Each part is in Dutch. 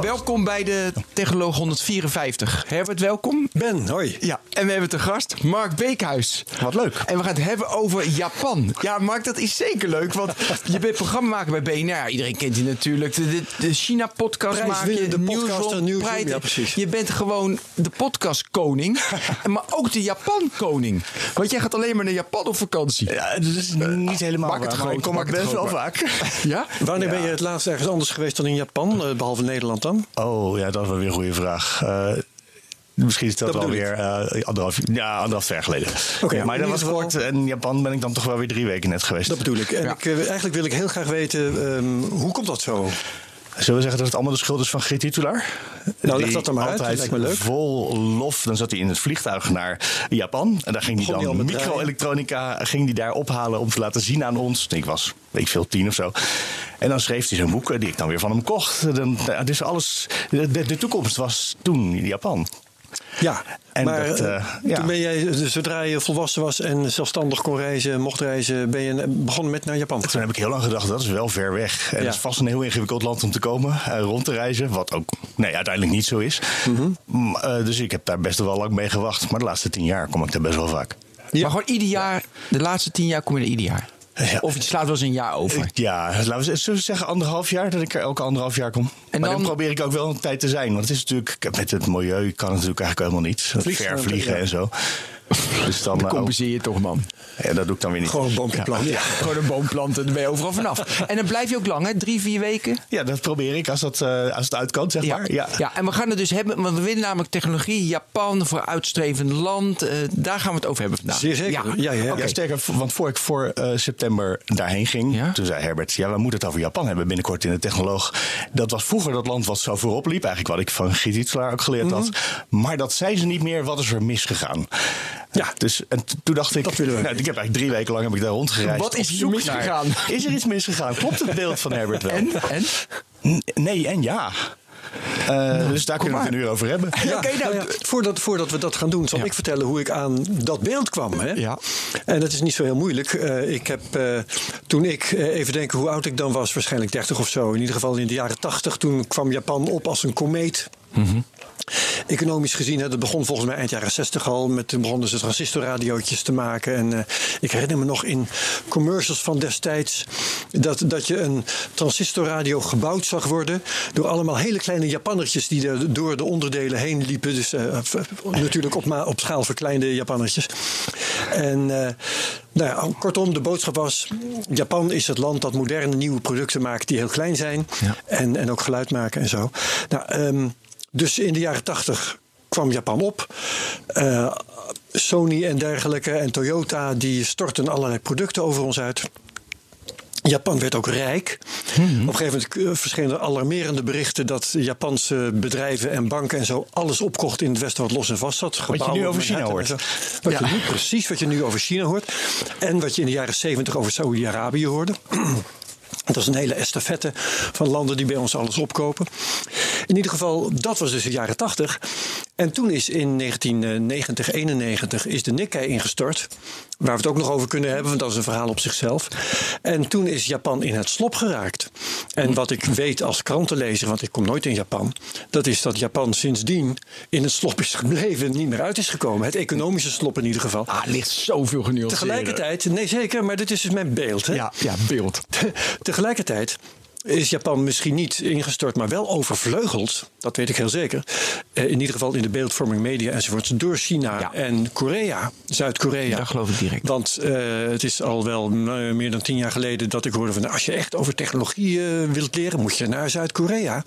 Welkom bij de Technoloog 154. Herbert, welkom. Ben, hoi. Ja, en we hebben te gast Mark Beekhuis. Wat leuk. En we gaan het hebben over Japan. Ja, Mark, dat is zeker leuk, want je bent programmamaker bij BNR. Iedereen kent je natuurlijk. De, de, de China-podcast maak je, Prijswinnende podcaster, Newsroom, Newsroom, prijs- ja, precies. Je bent gewoon de podcastkoning, maar ook de Japan-koning. Want jij gaat alleen maar naar Japan op vakantie. Ja, dat is niet helemaal maak het waar, groot, maar ik kom maak er het best wel vaak. Ja? Wanneer ben je het laatst ergens anders geweest dan in Japan, eh, behalve Nederland dan? Oh, ja, dat is wel weer een goede vraag. Eh, misschien is dat, Dat wel weer eh, anderhalf, ja, anderhalf jaar geleden. Oké, maar in dat was ieder geval- kort. En in Japan ben ik dan toch wel weer drie weken net geweest. Dat bedoel ik. En Ja. ik, eh, eigenlijk wil ik heel graag weten, ehm, hoe komt dat zo? Zullen we zeggen dat het allemaal de schuld is van Geert Titulaar? leg Die dat er maar uit, altijd lijkt me leuk. vol lof. Dan zat hij in het vliegtuig naar Japan. En daar ging hij Begon dan microelektronica ging daar ophalen om te laten zien aan ons. Ik was, weet ik veel, tien of zo. En dan schreef hij zo'n boeken die ik dan weer van hem kocht. Dan, dus alles, de, de- de toekomst was toen in Japan. Ja, En maar dat, eh, eh, ja. toen ben jij, eh, zodra je volwassen was en zelfstandig kon reizen, mocht reizen, ben je begonnen met naar Japan Toen heb ik heel lang gedacht, dat is wel ver weg. En Ja. het is vast een heel ingewikkeld land om te komen, eh, rond te reizen. Wat ook nee, uiteindelijk niet zo is. Mhm. Eh, dus ik heb daar best wel lang mee gewacht. Maar de laatste tien jaar kom ik daar best wel vaak. Ja. Maar gewoon ieder jaar, de laatste tien jaar kom je er ieder jaar. Ja. Of het slaat wel eens een jaar over. Ja, laten we, zullen we zeggen anderhalf jaar, dat ik er elke anderhalf jaar kom. En maar dan, dan- probeer ik ook wel een tijd te zijn. Want het is natuurlijk, met het milieu kan het natuurlijk eigenlijk helemaal niet. Vliegen ja. en zo. Dus dan, Dan eh, compenseer je toch, man. ja, dat doe ik dan weer niet. Gewoon een boompje planten. Ja, gewoon een boom planten, dan ben je overal vanaf. En dan blijf je ook lang, hè? Drie, vier weken? Ja, dat probeer ik als, dat, eh, als het uit kan, zeg maar. Ja. ja, en we gaan het dus hebben, want we willen namelijk technologie, Japan, voor uitstrevend land. eh, daar gaan we het over hebben vandaag. Zeer zeker. Ja, ja, sterker, want voor ik voor eh, september daarheen ging, toen zei Herbert: Ja, we moeten het over Japan hebben binnenkort in de technoloog. Dat was vroeger dat land wat zo voorop liep. Eigenlijk wat ik van Giet ook geleerd had. Mhm. Maar dat zei ze niet meer. Wat is er misgegaan? Ja, dus en toen dacht ik. Dat willen we. Nou, ik heb eigenlijk drie weken lang heb ik daar rondgereisd. Wat is er misgegaan? Is er iets misgegaan? Klopt het beeld van Herbert wel? En? en? Nee en ja. Eh, dus daar kunnen we het een uur over hebben. Ja, Oké, nou, nou ja, voordat, voordat we dat gaan doen, zal Ja. ik vertellen hoe ik aan dat beeld kwam. Hè? Ja. En dat is niet zo heel moeilijk. Eh, ik heb eh, toen ik, eh, even denken hoe oud ik dan was, waarschijnlijk 30 of zo. In ieder geval in de jaren 80, toen kwam Japan op als een komeet. Economisch gezien, hè, dat begon volgens mij eind jaren 60 al. Met, toen begonnen ze transistorradiootjes te maken. En eh, ik herinner me nog in commercials van destijds... dat, dat je een transistorradio gebouwd zag worden... door allemaal hele kleine Japannertjes die er door de onderdelen heen liepen. Dus eh, natuurlijk op, op schaal verkleinde Japannertjes. En... eh, nou ja, kortom, de boodschap was: Japan is het land dat moderne nieuwe producten maakt die heel klein zijn Ja. en, en ook geluid maken en zo. Nou, ehm, dus in de jaren tachtig kwam Japan op. Eh, Sony en dergelijke en Toyota die stortten allerlei producten over ons uit. Japan werd ook rijk. Mhm. Op een gegeven moment eh, verschenen er alarmerende berichten dat Japanse bedrijven en banken en zo alles opkochten in het Westen wat los en vast zat. je Gebouwen, nu over China hoort. Wat je nu, precies wat je nu over China hoort. En wat je in de jaren 70 over Saoedi-Arabië hoorde. Dat is een hele estafette van landen die bij ons alles opkopen. In ieder geval, dat was dus de jaren 80. En toen is in 1990, 91 is de Nikkei ingestort. Waar we het ook nog over kunnen hebben, want dat is een verhaal op zichzelf. En toen is Japan in het slop geraakt. En wat ik weet als krantenlezer, want ik kom nooit in Japan, dat is dat Japan sindsdien in het slop is gebleven, niet meer uit is gekomen. Het economische slop in ieder geval. Ah, ligt zoveel genuanceerd. Tegelijkertijd, nee zeker, maar dit is dus mijn beeld. Hè? Ja, ja, beeld. Tegelijkertijd is Japan misschien niet ingestort, maar wel overvleugeld. Dat weet ik heel zeker. Eh, in ieder geval in de beeldvorming, media enzovoort. Door China Ja. en Korea, Zuid-Korea. Dat geloof ik direct. Want eh, het is al wel eh, meer dan tien jaar geleden dat ik hoorde van... als je echt over technologie wilt leren, moet je naar Zuid-Korea.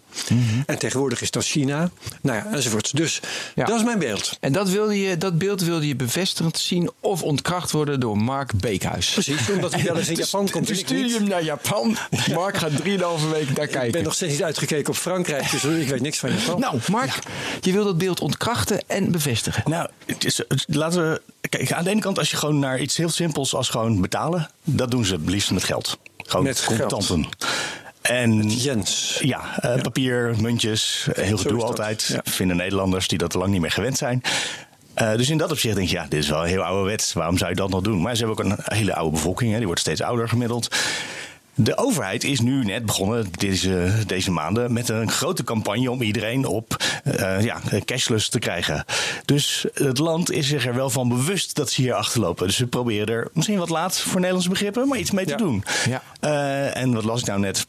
En tegenwoordig is dat China. Nou ja, enzovoort. Dus Mhm. Ja. dat is mijn beeld. En dat, wilde je, dat beeld wilde je bevestigend zien of ontkracht worden door Mark Beekhuis. Precies, omdat hij wel eens in Dus- Japan komt. en Dus ik stuur hem naar Japan. Mark gaat 3,5 Anderhalve week daar kijken. Ik ben nog steeds niet uitgekeken op Frankrijk, dus ik weet niks van Japan. Nou, Mark, je wil dat beeld ontkrachten en bevestigen. Nou, het is, het- laten we. Kijk, aan de ene kant, als je gewoon naar iets heel simpels als gewoon betalen, dat doen ze het liefst met geld. Gewoon Met geld. contanten. En Jens. ja, eh, papier, muntjes, eh, heel gedoe altijd. ja. Vinden Nederlanders die dat lang niet meer gewend zijn. Eh, dus in dat opzicht denk je, ja, dit is wel heel ouderwets. Waarom zou je dat nog doen? Maar ze hebben ook een hele oude bevolking. Hè. Die wordt steeds ouder gemiddeld. De overheid is nu net begonnen deze, deze maanden met een grote campagne om iedereen op eh, ja, cashless te krijgen. Dus het land is zich er wel van bewust dat ze hier achterlopen. Dus ze proberen er misschien wat laat voor Nederlandse begrippen, maar iets mee te Ja. doen. Ja. Eh, en wat las ik nou net?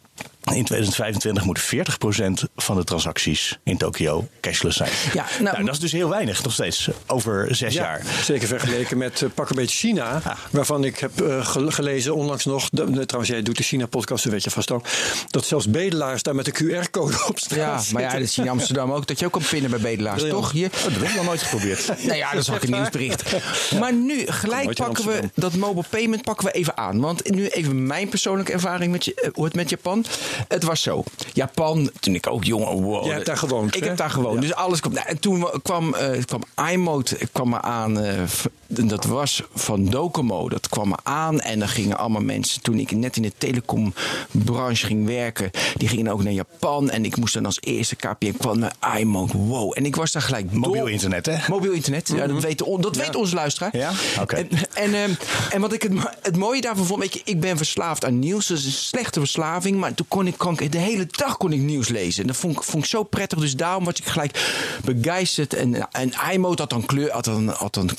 In 2025 moet 40% van de transacties in Tokio cashless zijn. Ja, nou, nou, dat is dus heel weinig nog steeds over zes Ja, jaar. zeker vergeleken met eh, pak een beetje China. Ah. Waarvan ik heb eh, gel- gelezen onlangs nog. de- de- trouwens, jij doet de China-podcast, dat weet je vast ook. Dat zelfs bedelaars daar met een QR-code op straat Ja, maar ja, dat zie je in Amsterdam ook. Dat je ook kan pinnen bij bedelaars, toch? Hier. Oh, dat heb ik nog nooit geprobeerd. Nou ja, dat zag ik in het nieuwsbericht. Maar nu, gelijk pakken we dat mobile payment pakken we even aan. Want nu even mijn persoonlijke ervaring met, je- eh, hoe het met Japan. Het was zo. Japan, toen ik ook jong wow, Jij hebt daar gewoond, Ik hè? heb daar gewoond. Dus alles kwam. Nou, en toen wa- kwam, eh kwam iMode kwam me aan. eh, dat was van Docomo. Dat kwam me aan. En dan gingen allemaal mensen. Toen ik net in de telecombranche ging werken. Die gingen ook naar Japan. En ik moest dan als eerste KPN kwam naar iMode. Wow. En ik was daar gelijk dol- Mobiel internet, hè? Mobiel internet, ja, dat, weet, on- dat weet onze luisteraar. Ja? Oké. En, en, ehm, en wat ik het, het mooie daarvan vond, weet je, ik ben verslaafd aan nieuws. Dat is een slechte verslaving, maar toen kon ik, kon ik de hele dag kon ik nieuws lezen. En dat vond, ik- vond ik zo prettig, dus daarom was ik gelijk begeisterd. En, en iMode had dan, kleur, had, dan, had dan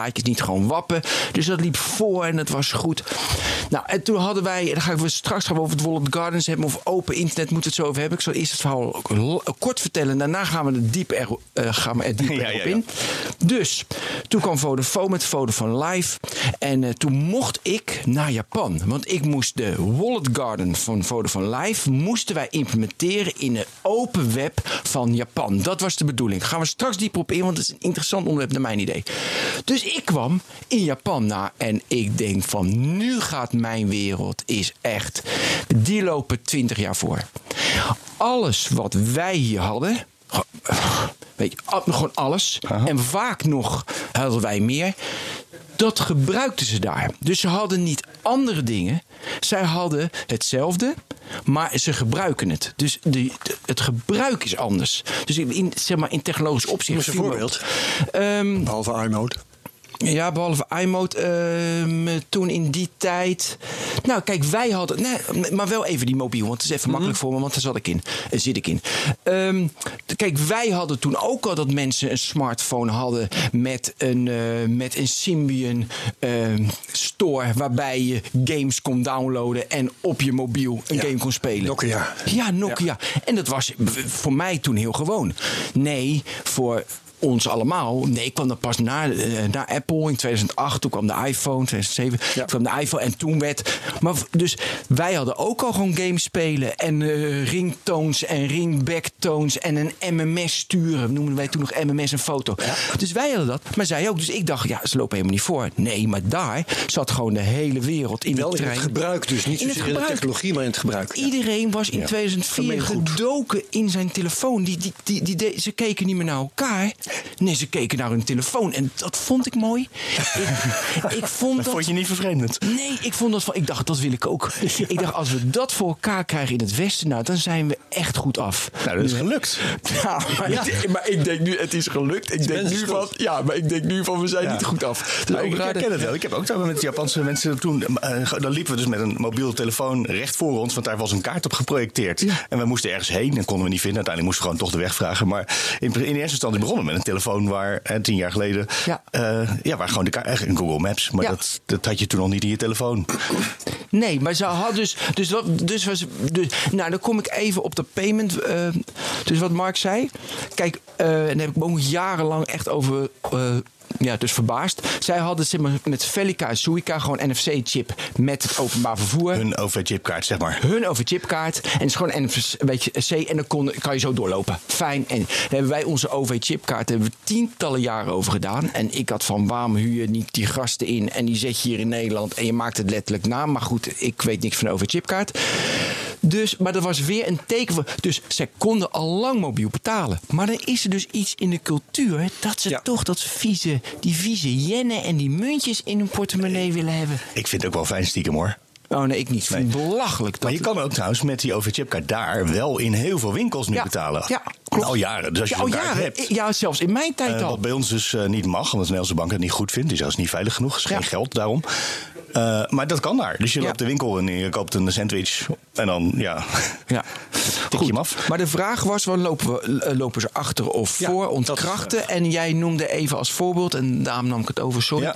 kleurenplaatjes, niet gewoon wappen. Dus dat liep voor en het was goed. Nou, en toen hadden wij, en dan gaan we straks gaan we over het Wallet Gardens hebben, of open internet moeten we het zo over hebben. Ik zal eerst het verhaal kort vertellen en daarna gaan we er diep er, eh, gaan we er Ja, ja, ja. in. Dus toen kwam Vodafone met Vodafone Live. En eh, toen mocht ik naar Japan. Want ik moest de Wallet Garden van Vodafone Live... moesten wij implementeren in de open web van Japan. Dat was de bedoeling. Gaan we straks dieper op in, want het is een interessant onderwerp naar mijn idee. Dus ik kwam in Japan na en ik denk van... nu gaat mijn wereld is echt... Die lopen 20 jaar voor. Alles wat wij hier hadden... Weet je, gewoon alles. En vaak nog hadden wij meer. Dat gebruikten ze daar. Dus ze hadden niet andere dingen. Zij hadden hetzelfde, maar ze gebruiken het. Dus de, de- het gebruik is anders. Dus in, zeg maar, in technologisch opzicht. Een voorbeeld. Ehm, Behalve iMode. Ja, behalve iMode. ehm, toen in die tijd. Nou, kijk, wij hadden. Nee, maar wel even die mobiel, want het is even makkelijk voor me, want daar zat ik in. eh, zit ik in. Ehm, kijk, wij hadden toen ook al dat mensen een smartphone hadden met een, eh, met een Symbian ehm, store. Waarbij je games kon downloaden en op je mobiel een Ja, game kon spelen. Nokia. Ja, Nokia. En dat was voor mij toen heel gewoon. Nee, voor ons allemaal. Nee, ik kwam dan pas na, eh, na Apple in 2008. Toen kwam de iPhone, 2007. Ja. Toen kwam de iPhone en toen werd... Maar, dus wij hadden ook al gewoon games spelen. En eh, ringtones en ringbacktones en een MMS sturen. Noemden wij toen nog MMS en foto. Dus wij hadden dat. Maar zij ook. Dus ik dacht, ja, ze lopen helemaal niet voor. Nee, maar daar zat gewoon de hele wereld in Wel die in het trein. gebruik, dus niet zozeer in de technologie, maar in het gebruik. Iedereen was in 2004 Gemeengoed. gedoken in zijn telefoon. Die, die, die, die, de- ze keken niet meer naar elkaar. Nee, ze keken naar hun telefoon. En dat vond ik mooi. Ik, ik vond Dat dat... vond je niet vervreemdend. Nee, ik vond dat van. Ik dacht, dat wil ik ook. Ik dacht, als we dat voor elkaar krijgen in het Westen, nou, dan zijn we echt goed af. Nou, dat is gelukt. Ja, maar, Ik, maar ik denk nu, het is gelukt. Ik denk nu van, ja, maar ik denk nu van, we zijn Ja. niet goed af. Dus ook ik herken het wel. Ik heb ook zo met Japanse mensen toen. eh, dan liepen we dus met een mobiele telefoon recht voor ons, want daar was een kaart op geprojecteerd. En we moesten ergens heen en konden we niet vinden. Uiteindelijk moesten we gewoon toch de weg vragen. Maar in, in eerste instantie begonnen we met een telefoon waar eh, tien jaar geleden. Ja. eh, ja, waar gewoon de kaart. echt Een Google Maps. Maar Ja. dat, dat had je toen nog niet in je telefoon. Nee, maar ze had dus. Dus, wat, dus, was, dus Nou, dan kom ik even op de payment. eh, dus wat Mark zei. Kijk, eh en daar heb ik ook jarenlang echt over. Ja, dus verbaasd. Zij hadden zeg maar, met Velica en Suica gewoon NFC-chip met het openbaar vervoer. Hun OV-chipkaart, zeg maar. Hun OV-chipkaart. En het is gewoon NFC. En dan kon, kan je zo doorlopen. Fijn. En daar hebben wij onze OV-chipkaart hebben we tientallen jaren over gedaan. En ik had van waarom huur je niet die gasten in. En die zet je hier in Nederland. En je maakt het letterlijk na. Maar goed, ik weet niks van de OV-chipkaart. Dus, maar dat was weer een teken van. Dus zij konden al lang mobiel betalen. Maar dan is er dus iets in de cultuur dat ze Ja. toch dat vieze, die vieze jennen en die muntjes in hun portemonnee willen hebben. Ik vind het ook wel fijn stiekem hoor. Oh nee, ik niet. Het belachelijk. Dat Maar je kan ook trouwens met die OV-chipkaart daar wel in heel veel winkels nu Ja, betalen. ja, klopt. Al jaren. Dus als je ja, al jaren. hebt. Ja, zelfs in mijn tijd Eh, al. wat bij ons dus eh, niet mag, omdat de Nederlandse bank het niet goed vindt. Is zelfs niet veilig genoeg. is Ja. geen geld daarom. Eh, maar dat kan daar. Dus je loopt de winkel en je koopt een sandwich. En dan, ja, Ja. tik je hem af. Maar de vraag was, waar lopen, we, lopen ze achter of voor? dat Ontkrachten. En jij noemde even als voorbeeld, en daarom nam ik het over, sorry.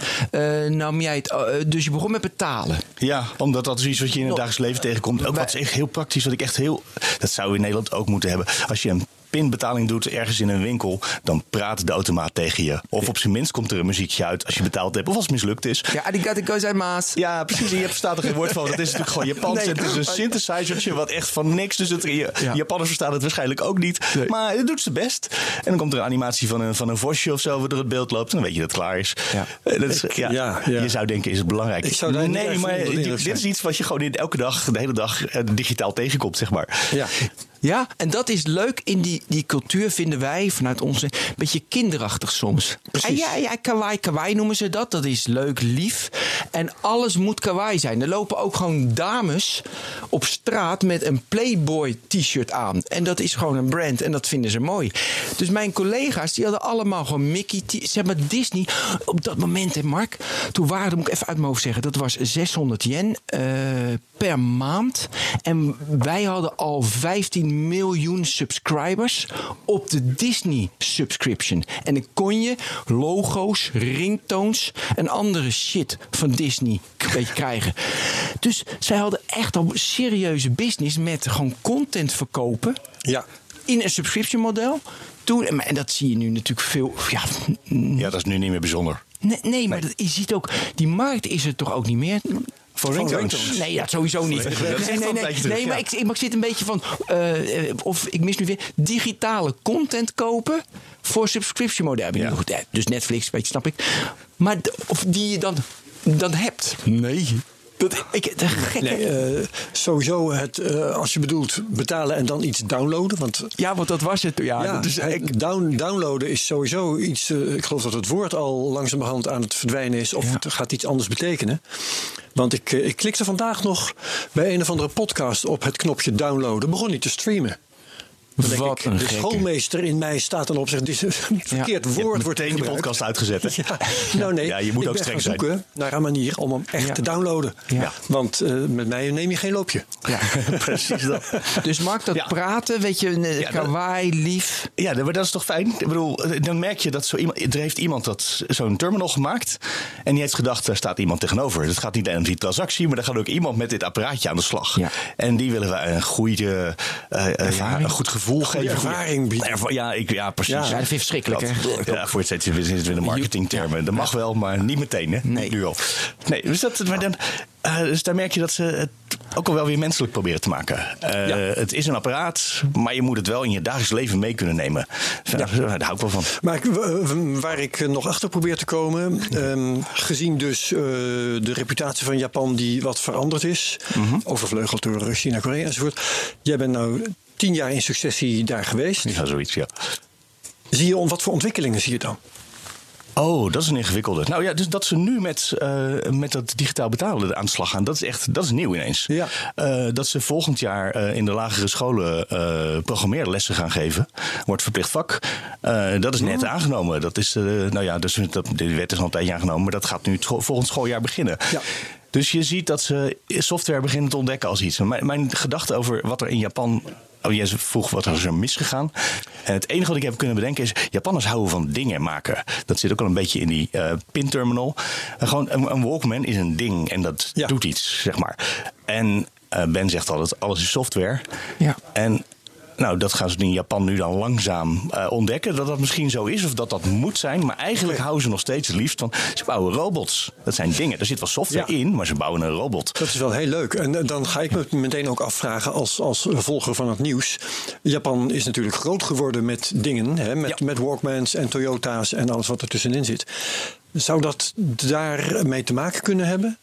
Nam jij het, dus je begon met betalen. Ja, omdat dat is iets wat je in het dagelijks leven tegenkomt. Ook wat is echt heel praktisch, wat ik echt heel... Dat zou in Nederland ook moeten hebben. Als je een pinbetaling doet ergens in een winkel... dan praat de automaat tegen je. Of op zijn minst komt er een muziekje uit als je betaald hebt... of als het mislukt is. Ja, arigato gozaimasu. Ja, precies. En je verstaat er geen woord van. Het is natuurlijk gewoon Japans. Nee. het is een synthesizertje wat echt van niks. Dus het, Ja. Japanners verstaan het waarschijnlijk ook niet. Nee. Maar het doet ze best. En dan komt er een animatie van een, van een vosje of zo... wat door het beeld loopt. En dan weet je dat het klaar is. Ja. Eh, Dat is ja, ja, ja. Je zou denken, is het belangrijk? Ik zou nee, erg maar dit, dit is zijn. iets wat je gewoon in elke dag, de hele dag eh, digitaal tegenkomt, zeg maar. Ja. Ja, en dat is leuk in die, die cultuur, vinden wij vanuit ons een beetje kinderachtig soms. Precies. En ja, ja, kawaii, kawaii noemen ze dat. Dat is leuk, lief. En alles moet kawaii zijn. Er lopen ook gewoon dames op straat met een Playboy t-shirt aan. En dat is gewoon een brand en dat vinden ze mooi. Dus mijn collega's, die hadden allemaal gewoon Mickey, zeg maar Disney. Op dat moment, hè Mark, toen waren, dat moet ik even uit mijn hoofd zeggen, dat was 600 yen eh, per maand. En wij hadden al 15 miljoen subscribers op de Disney subscription. En dan kon je logo's, ringtones en andere shit van Disney k- weet je, krijgen. Dus zij hadden echt al serieuze business met gewoon content verkopen Ja. in een subscription model. Toen, en dat zie je nu natuurlijk veel. Ja, Ja, dat is nu niet meer bijzonder. nee, nee maar Dat, je ziet ook, die markt is er toch ook niet meer. Voor ringtones. Nee, ja, sowieso niet. Dat Nee, nee, nee, nee maar ik, ik, zit een beetje van. eh, of ik mis nu weer. Digitale content kopen voor subscription model. Ja. goed, Dus Netflix, weet je, snap ik. Maar of die je dan, dan hebt. Nee. Dat, ik, de gekke. Nee, eh, sowieso het, eh, als je bedoelt betalen en dan iets downloaden. Want ja, want dat was het. Ja, ja, dus ik, down, downloaden is sowieso iets. eh, ik geloof dat het woord al langzamerhand aan het verdwijnen is. Of Ja. het gaat iets anders betekenen. Want ik, ik klikte vandaag nog bij een of andere podcast op het knopje downloaden. Begon niet te streamen. Dan Wat ik, een de gekke. schoolmeester in mij staat dan op dit is een verkeerd woord. hebt wordt meteen je podcast uitgezet. hè? Ja, nou nee, Ja, je moet ik ook streng zijn. zoeken naar een manier om hem echt Ja. te downloaden. Ja. Want eh, met mij neem je geen loopje. ja. Precies dat. Dus Mark, dat Ja. praten, weet je, dat- kawaii, lief. Ja, maar dat is toch fijn? Ik bedoel, dan merk je dat zo iemand, er heeft iemand dat zo'n terminal gemaakt. En die heeft gedacht, daar staat iemand tegenover. Het gaat niet alleen om die transactie, maar er gaat ook iemand met dit apparaatje aan de slag. Ja. En die willen we een goede, eh, eh, ja, Ervaring. een goed gevoel geven. ervaring bieden. Ja, ik, ja, precies. Ja, Ja, dat vind ik verschrikkelijk, hè? Ja, voor het steeds zitten we in de marketingtermen. Dat mag wel, maar niet meteen, hè? Nee. Niet nu al. Nee, dus, dat, maar dan, eh, dus daar merk je dat ze het ook al wel weer menselijk proberen te maken. Eh, Ja. Het is een apparaat, maar je moet het wel in je dagelijks leven mee kunnen nemen. Daar, daar hou ik wel van. Maar waar ik nog achter probeer te komen, ehm, gezien dus eh, de reputatie van Japan die wat veranderd is, overvleugeld door China, Korea enzovoort. Jij bent nou tien jaar in successie daar geweest. Ja, zoiets, ja. Zie je wat voor ontwikkelingen zie je dan? Oh, dat is een ingewikkelde. Nou ja, dus dat ze nu met, eh, met dat digitaal betalen aan de slag gaan, dat is echt dat is nieuw ineens. Ja. Eh, dat ze volgend jaar eh, in de lagere scholen programmeerlessen gaan geven, wordt verplicht vak. Dat is net aangenomen. Dat is, nou ja, dus dat, de wet is al een tijdje aangenomen, maar dat gaat nu het scho- volgend schooljaar beginnen. Ja. Dus je ziet dat ze software beginnen te ontdekken als iets. Mijn, mijn gedachte over wat er in Japan. Oh, jij vroeg wat er er misgegaan. En het enige wat ik heb kunnen bedenken is. Japanners houden van dingen maken. Dat zit ook al een beetje in die eh pinterminal. En gewoon een, een Walkman is een ding en dat Ja. doet iets, zeg maar. En eh, Ben zegt altijd: alles is software. Ja. En nou, dat gaan ze in Japan nu dan langzaam eh, ontdekken. Dat dat misschien zo is of dat dat moet zijn. Maar eigenlijk houden ze nog steeds het liefst van. Ze bouwen robots. Dat zijn dingen. Er zit wel software Ja. in, maar ze bouwen een robot. Dat is wel heel leuk. En eh, dan ga ik me meteen ook afvragen als, als volger van het nieuws. Japan is natuurlijk groot geworden met dingen. Hè, met, Ja. met Walkmans en Toyota's en alles wat er tussenin zit. Zou dat daarmee te maken kunnen hebben?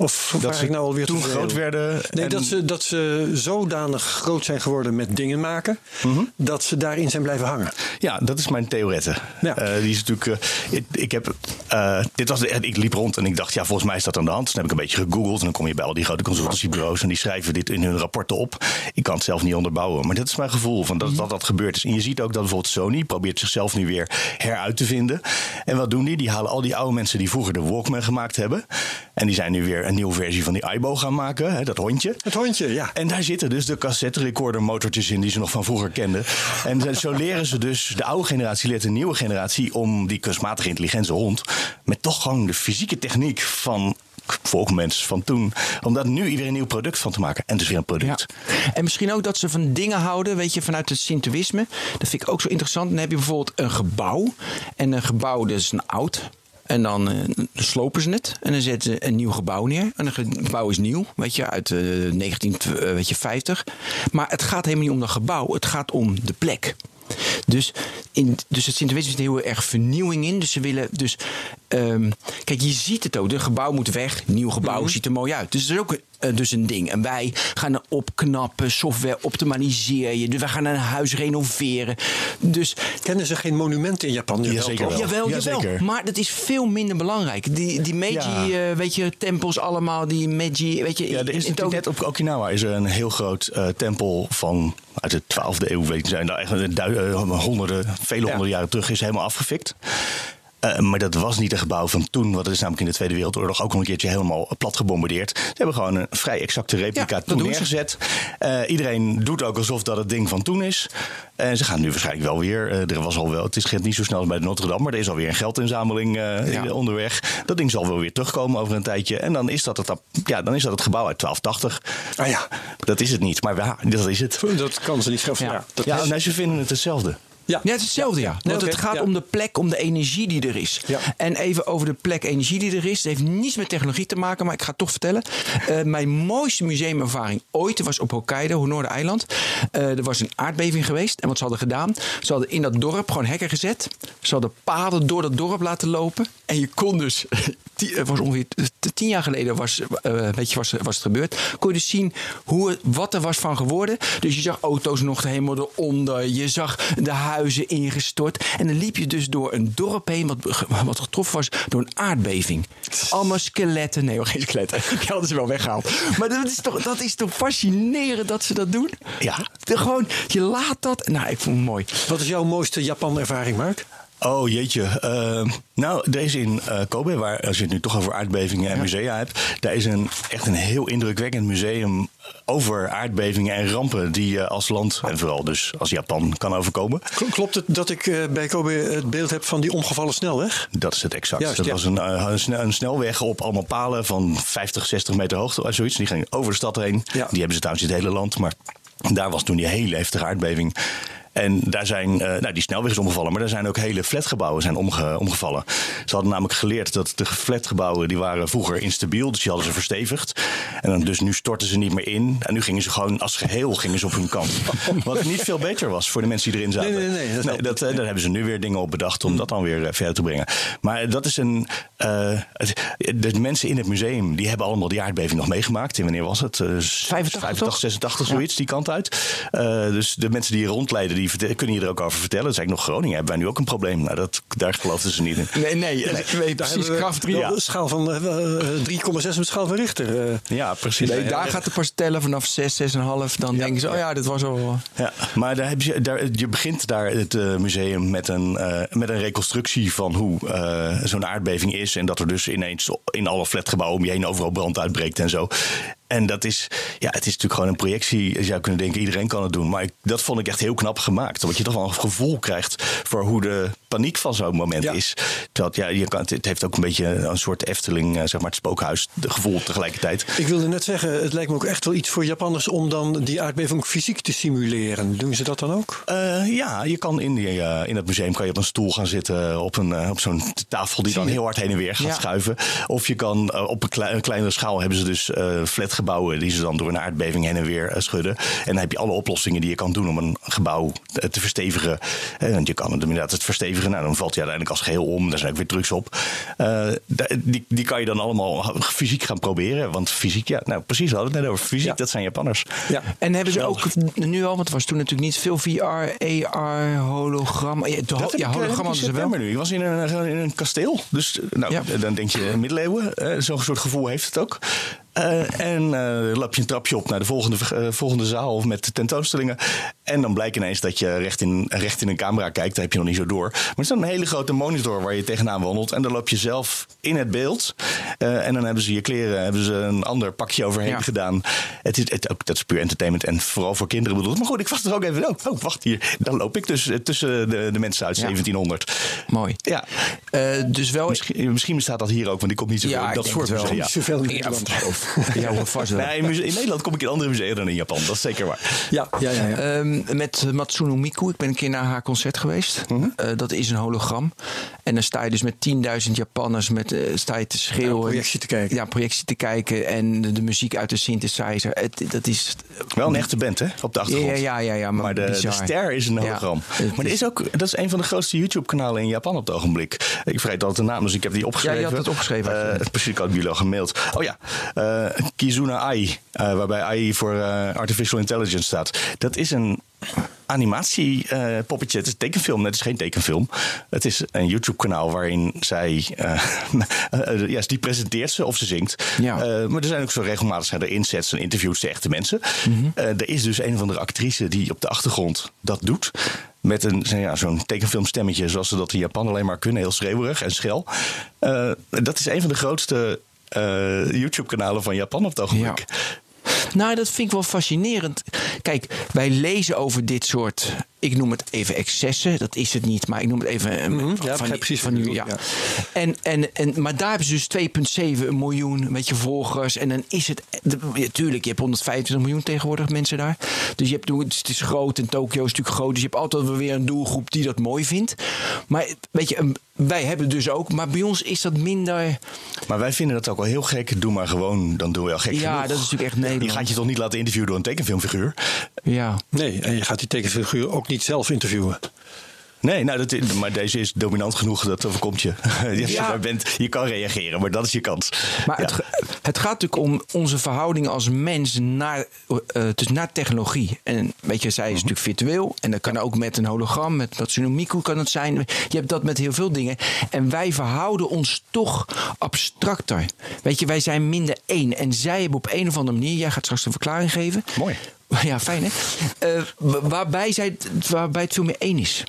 Of Dat ze nou alweer toen groot werden. Nee, en- dat, ze, dat ze zodanig groot zijn geworden met dingen maken... Mhm. dat ze daarin zijn blijven hangen. Ja, dat is mijn theorette. Ja. Eh, die is natuurlijk. eh, ik, ik heb. eh, dit was de, ik liep rond en ik dacht, ja, volgens mij is dat aan de hand. Dus toen heb ik een beetje gegoogeld. En dan kom je bij al die grote consultancybureaus. En die schrijven dit in hun rapporten op. Ik kan het zelf niet onderbouwen. Maar dat is mijn gevoel van dat dat, dat gebeurd is. En je ziet ook dat bijvoorbeeld Sony probeert zichzelf nu weer heruit te vinden. En wat doen die? Die halen al die oude mensen die vroeger de Walkman gemaakt hebben. En die zijn nu weer een nieuwe versie van die iBo gaan maken. Hè, dat hondje. Het hondje, ja. En daar zitten dus de cassette recorder motortjes in die ze nog van vroeger kenden. En zo leren ze dus, de oude generatie leert de nieuwe generatie om die kunstmatige intelligente hond met toch gewoon de fysieke techniek van volkmens van toen, om daar nu weer een nieuw product van te maken. En dus weer een product. En misschien ook dat ze van dingen houden, weet je, vanuit het Sintoïsme. Dat vind ik ook zo interessant. Dan heb je bijvoorbeeld een gebouw. En een gebouw, dat is een oud. En dan eh, slopen ze het. En dan zetten ze een nieuw gebouw neer. En een gebouw is nieuw, weet je, uit eh 1950. Maar het gaat helemaal niet om dat gebouw. Het gaat om de plek. Dus, in, dus het Sint-Witsen zit heel erg vernieuwing in. Dus ze willen dus... ehm, kijk, je ziet het ook. De gebouw moet weg. Nieuw gebouw ziet er mooi uit. Dus dat is ook eh, dus een ding. En wij gaan er opknappen, software optimaliseer je. Dus wij gaan een huis renoveren. Dus Kennen ze geen monumenten in Japan? Jawel, zeker wel. Jawel, Ja, jawel. zeker. Maar dat is veel minder belangrijk. Die, die Meiji, Ja. eh, weet je, tempels allemaal, die Meiji, weet je... Ja, er in- is in net op Okinawa is er een heel groot eh, tempel van uit de 12e eeuw, weet je, zijn daar echt een du- honderden, vele honderden jaren terug is helemaal afgefikt. Eh, maar dat was niet een gebouw van toen, want het is namelijk in de Tweede Wereldoorlog ook al een keertje helemaal plat gebombardeerd. Ze hebben gewoon een vrij exacte replica Ja, dat toen neergezet. Eh, iedereen doet ook alsof dat het ding van toen is. En ze gaan nu waarschijnlijk wel weer. eh, er was al wel, het is niet zo snel als bij de Notre Dame, maar er is alweer een geldinzameling Ja. onderweg. Dat ding zal wel weer terugkomen over een tijdje. En dan is dat het, ja, dan is dat het gebouw uit 1280. Ah ja, Dat is het niet, maar ja, dat is het. dat kan ze niet schaffen. Ja. Ja. dat nee, ze vinden het hetzelfde. Ja. Ja, het is hetzelfde, ja. Want het gaat ja. om de plek, om de energie die er is. En even over de plek energie die er is. Het heeft niets met technologie te maken, maar ik ga het toch vertellen. Eh, mijn mooiste museumervaring ooit was op Hokkaido, Noordereiland. Eh er was een aardbeving geweest. En wat ze hadden gedaan, ze hadden in dat dorp gewoon hekken gezet. Ze hadden paden door dat dorp laten lopen. En je kon dus, het was ongeveer tien jaar geleden was, eh, weet je, was, was het gebeurd. Kon je dus zien hoe, wat er was van geworden. Dus je zag auto's nog helemaal eronder. Je zag de huizen ingestort. En dan liep je dus door een dorp heen wat, wat getroffen was door een aardbeving. Allemaal skeletten. Nee, geen skeletten. Die hadden ze wel weggehaald. Maar dat is toch, dat is toch fascinerend dat ze dat doen? Ja. De, gewoon, je laat dat. Nou, ik vond het mooi. Wat is jouw mooiste Japan-ervaring, Mark? Oh jeetje. Eh, nou, er is in eh, Kobe, waar als je het nu toch over aardbevingen en musea hebt, daar is een, echt een heel indrukwekkend museum over aardbevingen en rampen die je als land en vooral dus als Japan kan overkomen. Kl- Klopt het dat ik eh, bij Kobe het beeld heb van die omgevallen snelweg? Dat is het exact. Juist, dat ja. was een, eh, een, snel- een snelweg op allemaal palen van 50, 60 meter hoogte of zoiets. Die ging over de stad heen. Ja. Die hebben ze trouwens in het hele land. Maar daar was toen die hele heftige aardbeving. En daar zijn, eh, nou die snelweg is omgevallen, maar daar zijn ook hele flatgebouwen zijn omge- omgevallen. Ze hadden namelijk geleerd dat de flatgebouwen die waren vroeger instabiel, dus die hadden ze verstevigd. En dan, dus nu stortten ze niet meer in. En nu gingen ze gewoon als geheel gingen ze op hun kant. Wat niet veel beter was voor de mensen die erin zaten. Nee, nee, nee, dat dat, daar hebben ze nu weer dingen op bedacht om dat dan weer eh, verder te brengen. Maar dat is een. eh, het- de mensen in het museum die hebben allemaal die aardbeving nog meegemaakt. En wanneer was het? Eh, 85 toch? 86, zoiets, die kant uit. Eh, dus de mensen die hier rondleiden, die kunnen hier ook over vertellen. Dat is eigenlijk nog Groningen. Hebben wij nu ook een probleem? Nou, dat, daar geloofden ze niet in. Nee, nee, nee, nee, Daar precies. hebben we Kraft 3. wel een schaal van eh, eh, 3,6 met schaal van Richter. eh. Ja, precies. Nee, daar gaat de pas tellen vanaf 6, 6,5. Dan denken ze, oh ja, dit was al... Ja, maar daar heb je, daar, je begint daar het eh, museum met een, eh, met een reconstructie van hoe eh, zo'n aardbeving is. En dat er dus ineens in alle flatgebouwen om je heen overal brand uitbreekt en zo. En dat is, ja, het is natuurlijk gewoon een projectie. Je zou kunnen denken, iedereen kan het doen. Maar ik, dat vond ik echt heel knap gemaakt. Omdat je toch wel een gevoel krijgt voor hoe de paniek van zo'n moment Ja. is. Terwijl, het, ja, je kan, het heeft ook een beetje een soort Efteling, eh, zeg maar het spookhuis, de gevoel tegelijkertijd. Ik wilde net zeggen, het lijkt me ook echt wel iets voor Japanners om dan die aardbeving fysiek te simuleren. Doen ze dat dan ook? Eh, ja, je kan in, die, eh, in het museum kan je op een stoel gaan zitten. Op, een, op zo'n tafel die dan heel hard heen en weer gaat Ja. schuiven. Of je kan op een, klei- een kleinere schaal hebben ze dus flatgebouwen gebouwen die ze dan door een aardbeving heen en weer schudden. En dan heb je alle oplossingen die je kan doen om een gebouw te- te verstevigen. Want je kan het inderdaad het verstevigen. Nou, dan valt hij uiteindelijk als geheel om. Daar zijn ook weer trucs op. Eh, die, die kan je dan allemaal fysiek gaan proberen. Want fysiek, ja, nou precies, we hadden het net over fysiek. Ja. Dat zijn Japanners. Ja. En hebben ze ook nu al, want het was toen natuurlijk niet veel VR, AR, hologram. Ja, de ho- Dat ja, ik, eh, hologram hadden ze wel. september nu. Ik was in een, in een kasteel. Dus eh, nou, Ja. dan denk je middeleeuwen. Eh, Zo'n soort gevoel heeft het ook. Eh, en eh lap je een trapje op naar de volgende, eh, volgende zaal met tentoonstellingen. En dan blijkt ineens dat je recht in, recht in een camera kijkt. Dat heb je nog niet zo door. Maar er staat een hele grote monitor waar je tegenaan wandelt. En dan loop je zelf in het beeld. Eh, en dan hebben ze je kleren, hebben ze een ander pakje overheen Ja. gedaan. Het is, het, ook, dat is puur entertainment en vooral voor kinderen bedoeld. Maar goed, ik was er ook even. Oh, oh wacht hier. Dan loop ik dus tussen de, de mensen uit Ja. 1700. Mooi. Ja, Eh, dus wel. misschien, misschien bestaat dat hier ook, want die komt niet zoveel Ja, ik dat soort het wel. Niet zoveel in Ja, Nederland. ja, hoor, vast wel. Nee, in, Nederland kom ik in andere musea dan in Japan. Dat is zeker waar. Ja, ja, ja. ja. Ehm, met Matsuno Miku. Ik ben een keer naar haar concert geweest. Mhm. Eh, dat is een hologram. En dan sta je dus met 10.000 Japanners met, eh, sta je te schreeuwen. Ja, projectie te kijken. Ja, projectie te kijken. En de, de muziek uit de synthesizer. Het, dat is... Wel een echte band, hè? Op de Ja, achtergrond. ja, ja, ja, maar, Maar de, ster is een Ja, hologram. maar er is ook, dat is een van de grootste YouTube-kanalen in Japan op het ogenblik. Ik vergeet altijd de naam, dus ik heb die opgeschreven. Ja, je had het opgeschreven, Eh, het precies, ik had jullie al gemaild. Oh ja, eh, Kizuna AI, eh, waarbij AI voor eh, Artificial Intelligence staat. Dat is een animatiepoppetje. het is een tekenfilm, het is geen tekenfilm. Het is een YouTube-kanaal waarin zij... eh, eh, ja, die presenteert ze of ze zingt. Ja. Eh, maar er zijn ook zo regelmatig zijn er insets en interviews de echte mensen. Eh, er is dus een van de actrice die op de achtergrond dat doet. Met een, zo ja, zo'n tekenfilmstemmetje zoals ze dat in Japan alleen maar kunnen. Heel schreeuwerig en schel. Eh, dat is een van de grootste eh, YouTube-kanalen van Japan op het ogenblik. Nou, dat vind ik wel fascinerend. Kijk, wij lezen over dit soort. Ik noem het even excessen. Dat is het niet, maar ik noem het even. een- Mhm, ja, begrijp die- precies van nu. Ja. En, en, en, maar daar hebben ze dus 2,7 miljoen met je volgers. En dan is het. Natuurlijk, je hebt 125 miljoen tegenwoordig mensen daar. Dus je hebt, het is groot en Tokio is natuurlijk groot. Dus je hebt altijd wel weer een doelgroep die dat mooi vindt. Maar weet je, wij hebben het dus ook. Maar bij ons is dat minder. Maar wij vinden dat ook wel heel gek. Doe maar gewoon, dan doe je al gek Ja, genoeg. dat is natuurlijk echt Nederland. Je gaat je toch niet laten interviewen door een tekenfilmfiguur? Ja. Nee, en je gaat die tekenfiguur ook niet zelf interviewen. Nee, nou, dat, maar deze is dominant genoeg, dat overkomt je. je, Ja. bent, je kan reageren, maar dat is je kans. Maar Ja. het, het gaat natuurlijk om onze verhouding als mens naar, eh, dus naar technologie. En weet je, zij is natuurlijk virtueel. En dat kan ook met een hologram, met dat Miku kan het zijn. Je hebt dat met heel veel dingen. En wij verhouden ons toch abstracter. Weet je, wij zijn minder één. En zij hebben op een of andere manier, jij gaat straks een verklaring geven. Mooi. Ja, fijn hè? Eh, wa- waarbij, zij, waarbij het veel meer één is.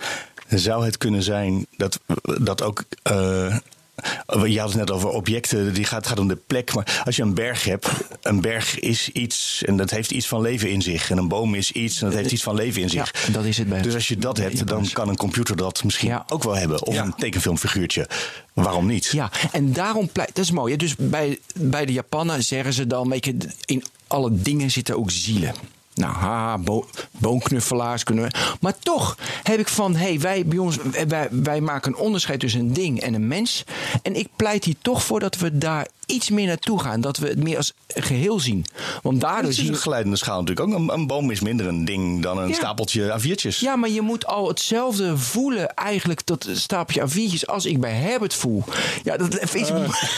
Zou het kunnen zijn dat, dat ook. eh, je had het net over objecten, die gaat, het gaat om de plek. Maar als je een berg hebt, een berg is iets en dat heeft iets van leven in zich. En een boom is iets en dat heeft iets van leven in zich. Ja, dat is het bij- Dus als je dat hebt, dan kan een computer dat misschien Ja. ook wel hebben. Of Ja. een tekenfilmfiguurtje. Waarom niet? Ja, en daarom pleit. Dat is mooi. hè. Dus bij, bij de Japanen zeggen ze dan: weet je, in alle dingen zitten ook zielen. Nou, haha, bo boomknuffelaars kunnen we. Maar toch heb ik van: hé, hey, wij bij ons, wij, wij maken een onderscheid tussen een ding en een mens. En ik pleit hier toch voor dat we daar iets meer naartoe gaan. Dat we het meer als geheel zien. Want daardoor Het is zien een we. geleidende schaal natuurlijk ook. Een, een boom is minder een ding dan een Ja. stapeltje A4'tjes. Ja, maar je moet al hetzelfde voelen, eigenlijk, dat stapeltje A4'tjes, als ik bij Herbert voel. Ja, dat is,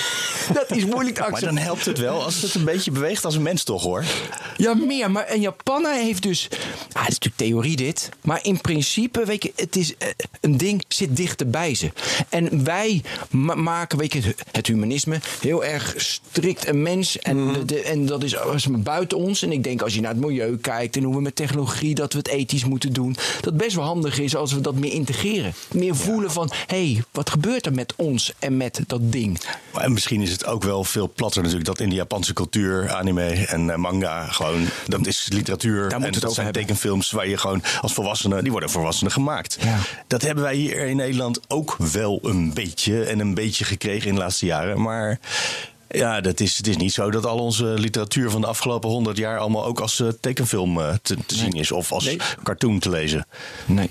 dat is moeilijk te Maar dan helpt het wel als het een beetje beweegt als een mens toch hoor. Ja, meer. Maar een Japaner heeft dus. Ah, het is natuurlijk theorie dit. Maar in principe, weet je, het is. eh, Een ding zit dichter bij ze. En wij ma- maken, weet je, het- humanisme heel erg strikt een mens. En, de, de- en dat is maar buiten ons. En ik denk als je naar het milieu kijkt en hoe we met technologie dat we het ethisch moeten doen. Dat best wel handig is als we dat meer integreren. Meer voelen van, hé, hey, wat gebeurt er met ons en met dat ding? Maar misschien is het ook wel veel platter natuurlijk dat in de Japanse cultuur, anime en eh, manga, gewoon, dat is literatuur. Daar en dat zijn hebben. tekenfilms waar je gewoon als volwassene, die worden volwassenen gemaakt. Ja. Dat hebben wij hier in Nederland ook wel een beetje en een beetje gekregen in de laatste jaren. Maar Ja, dat is, het is niet zo dat al onze literatuur van de afgelopen honderd jaar allemaal ook als eh, tekenfilm eh, te, te zien is of als Nee. cartoon te lezen. Nee.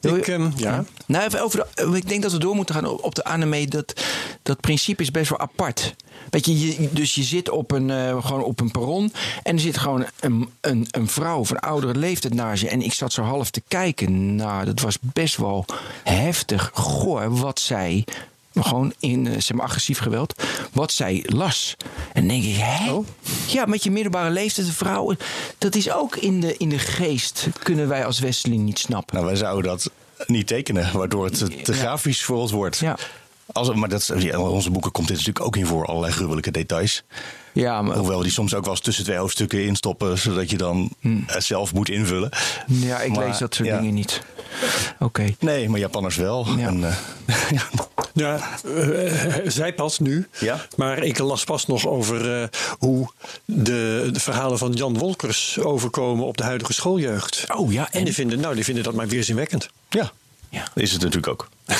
Ik, ehm, ja. Nou, even over de, ik denk dat we door moeten gaan op de anime. Dat, dat principe is best wel apart. Weet je, je dus je zit op een, eh, gewoon op een perron. En er zit gewoon een, een, een vrouw van oudere leeftijd naast je. En ik zat zo half te kijken. Nou, dat was best wel heftig. Goh, wat zij. Gewoon in eh, zeg maar, agressief geweld. Wat zij las. En denk ik, hè? Oh. Ja, met je middelbare leeftijd, vrouwen. Dat is ook in de, in de geest. Kunnen wij als Westeling niet snappen. Nou, wij zouden dat niet tekenen, waardoor het te, te Ja. grafisch voor ons wordt. Ja. Als, maar dat, ja, onze boeken komt dit natuurlijk ook in voor, allerlei gruwelijke details. Ja, maar Hoewel we die soms ook wel eens tussen twee hoofdstukken instoppen, zodat je dan eh, zelf moet invullen. Ja, ik Maar, lees dat soort ja. dingen niet. Oké. Nee, maar Japanners wel. Ja. En, eh, ja. Eh, zij pas nu. Ja. Maar ik las pas nog over eh, hoe de, de verhalen van Jan Wolkers overkomen op de huidige schooljeugd. Oh ja, En en die vinden, nou, die vinden dat maar weerzinwekkend. ja, Ja. is het natuurlijk ook.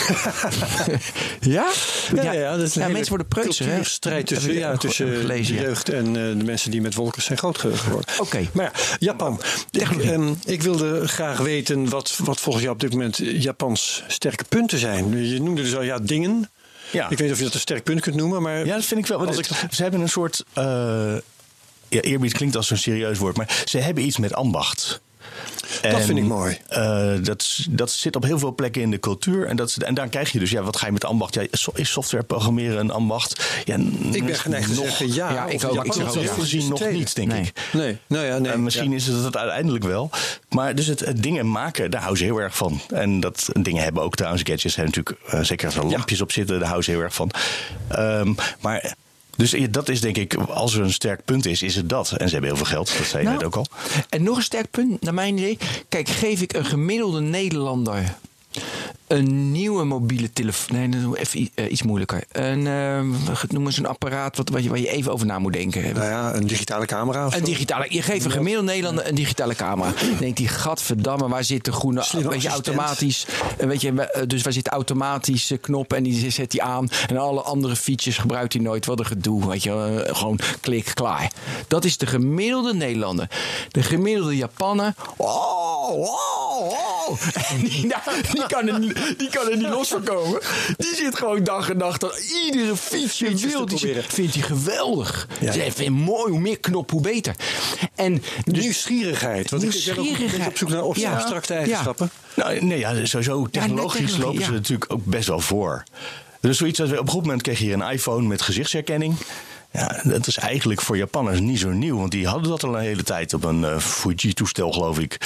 Ja? Ja, ja, dat is hele mensen worden preutser, hè? cultuurstrijd tussen, ja, tussen gelezen, de ja. jeugd en eh, de mensen die met Wolkers zijn groot geworden. Oké. Maar ja, Japan. Ik, ehm, ik wilde graag weten wat, wat volgens jou op dit moment Japans sterke punten zijn. Je noemde dus al ja, dingen. Ja. Ik weet niet of je dat een sterk punt kunt noemen, maar Ja, dat vind ik wel. Als ik Ze hebben een soort. eh, ja, eerbied klinkt als een serieus woord, maar ze hebben iets met ambacht. Dat vind ik mooi. eh, dat, dat zit op heel veel plekken in de cultuur. En, dat, en daar krijg je dus, ja, wat ga je met ambacht? Ja, is software programmeren een ambacht? Ja, ik ben geneigd te nog, zeggen ja. Ja, ik ook. Ik zeg ja. is het gezien nog niet, denk Nee. ik. Nee, nou ja, nee. En misschien ja. is het het uiteindelijk wel. Maar dus het, het dingen maken, daar houden ze heel erg van. En dat dingen hebben ook trouwens gadgets. Zijn natuurlijk, eh, zeker als er lampjes op zitten, daar houden ze heel erg van. Ehm, maar dus dat is denk ik, als er een sterk punt is, is het dat. En ze hebben heel veel geld, dat zei je Nou, net ook al. En nog een sterk punt, naar mijn idee. Kijk, geef ik een gemiddelde Nederlander een nieuwe mobiele telefoon. Nee, dat doen we even eh, iets moeilijker. Een, eh, noem eens een apparaat wat, wat je, waar je even over na moet denken. Nou ja, een digitale camera of Een zo. digitale, je geeft een gemiddelde Nederlander een digitale camera. Dan denkt hij, gadverdamme, waar zit de groene... Weet je, automatisch, eh, weet je, dus waar zit automatisch eh, knop en die zet hij aan. En alle andere features gebruikt hij nooit. Wat een gedoe, weet je. gewoon klik, klaar. Dat is de gemiddelde Nederlander. De gemiddelde Japaner... Oh, oh, oh. En die, nou, die, kan er, niet- die kan er niet los van komen. Die zit gewoon dag en nacht aan iedere feature te wil. Die proberen. vindt hij geweldig. Ja. Ze vindt mooi, hoe meer knop, hoe beter. En dus, Nieuwsgierigheid. Want ik ben ook Nieuwsgierigheid. op zoek naar of- Ja. abstracte Ja. eigenschappen. Nou, nee, ja, sowieso technologisch lopen ze natuurlijk ook best wel voor. Dus zoiets als, op een goed moment kreeg je een iPhone met gezichtsherkenning. Ja, dat is eigenlijk voor Japanners niet zo nieuw, want die hadden dat al een hele tijd op een eh, Fuji-toestel, geloof ik.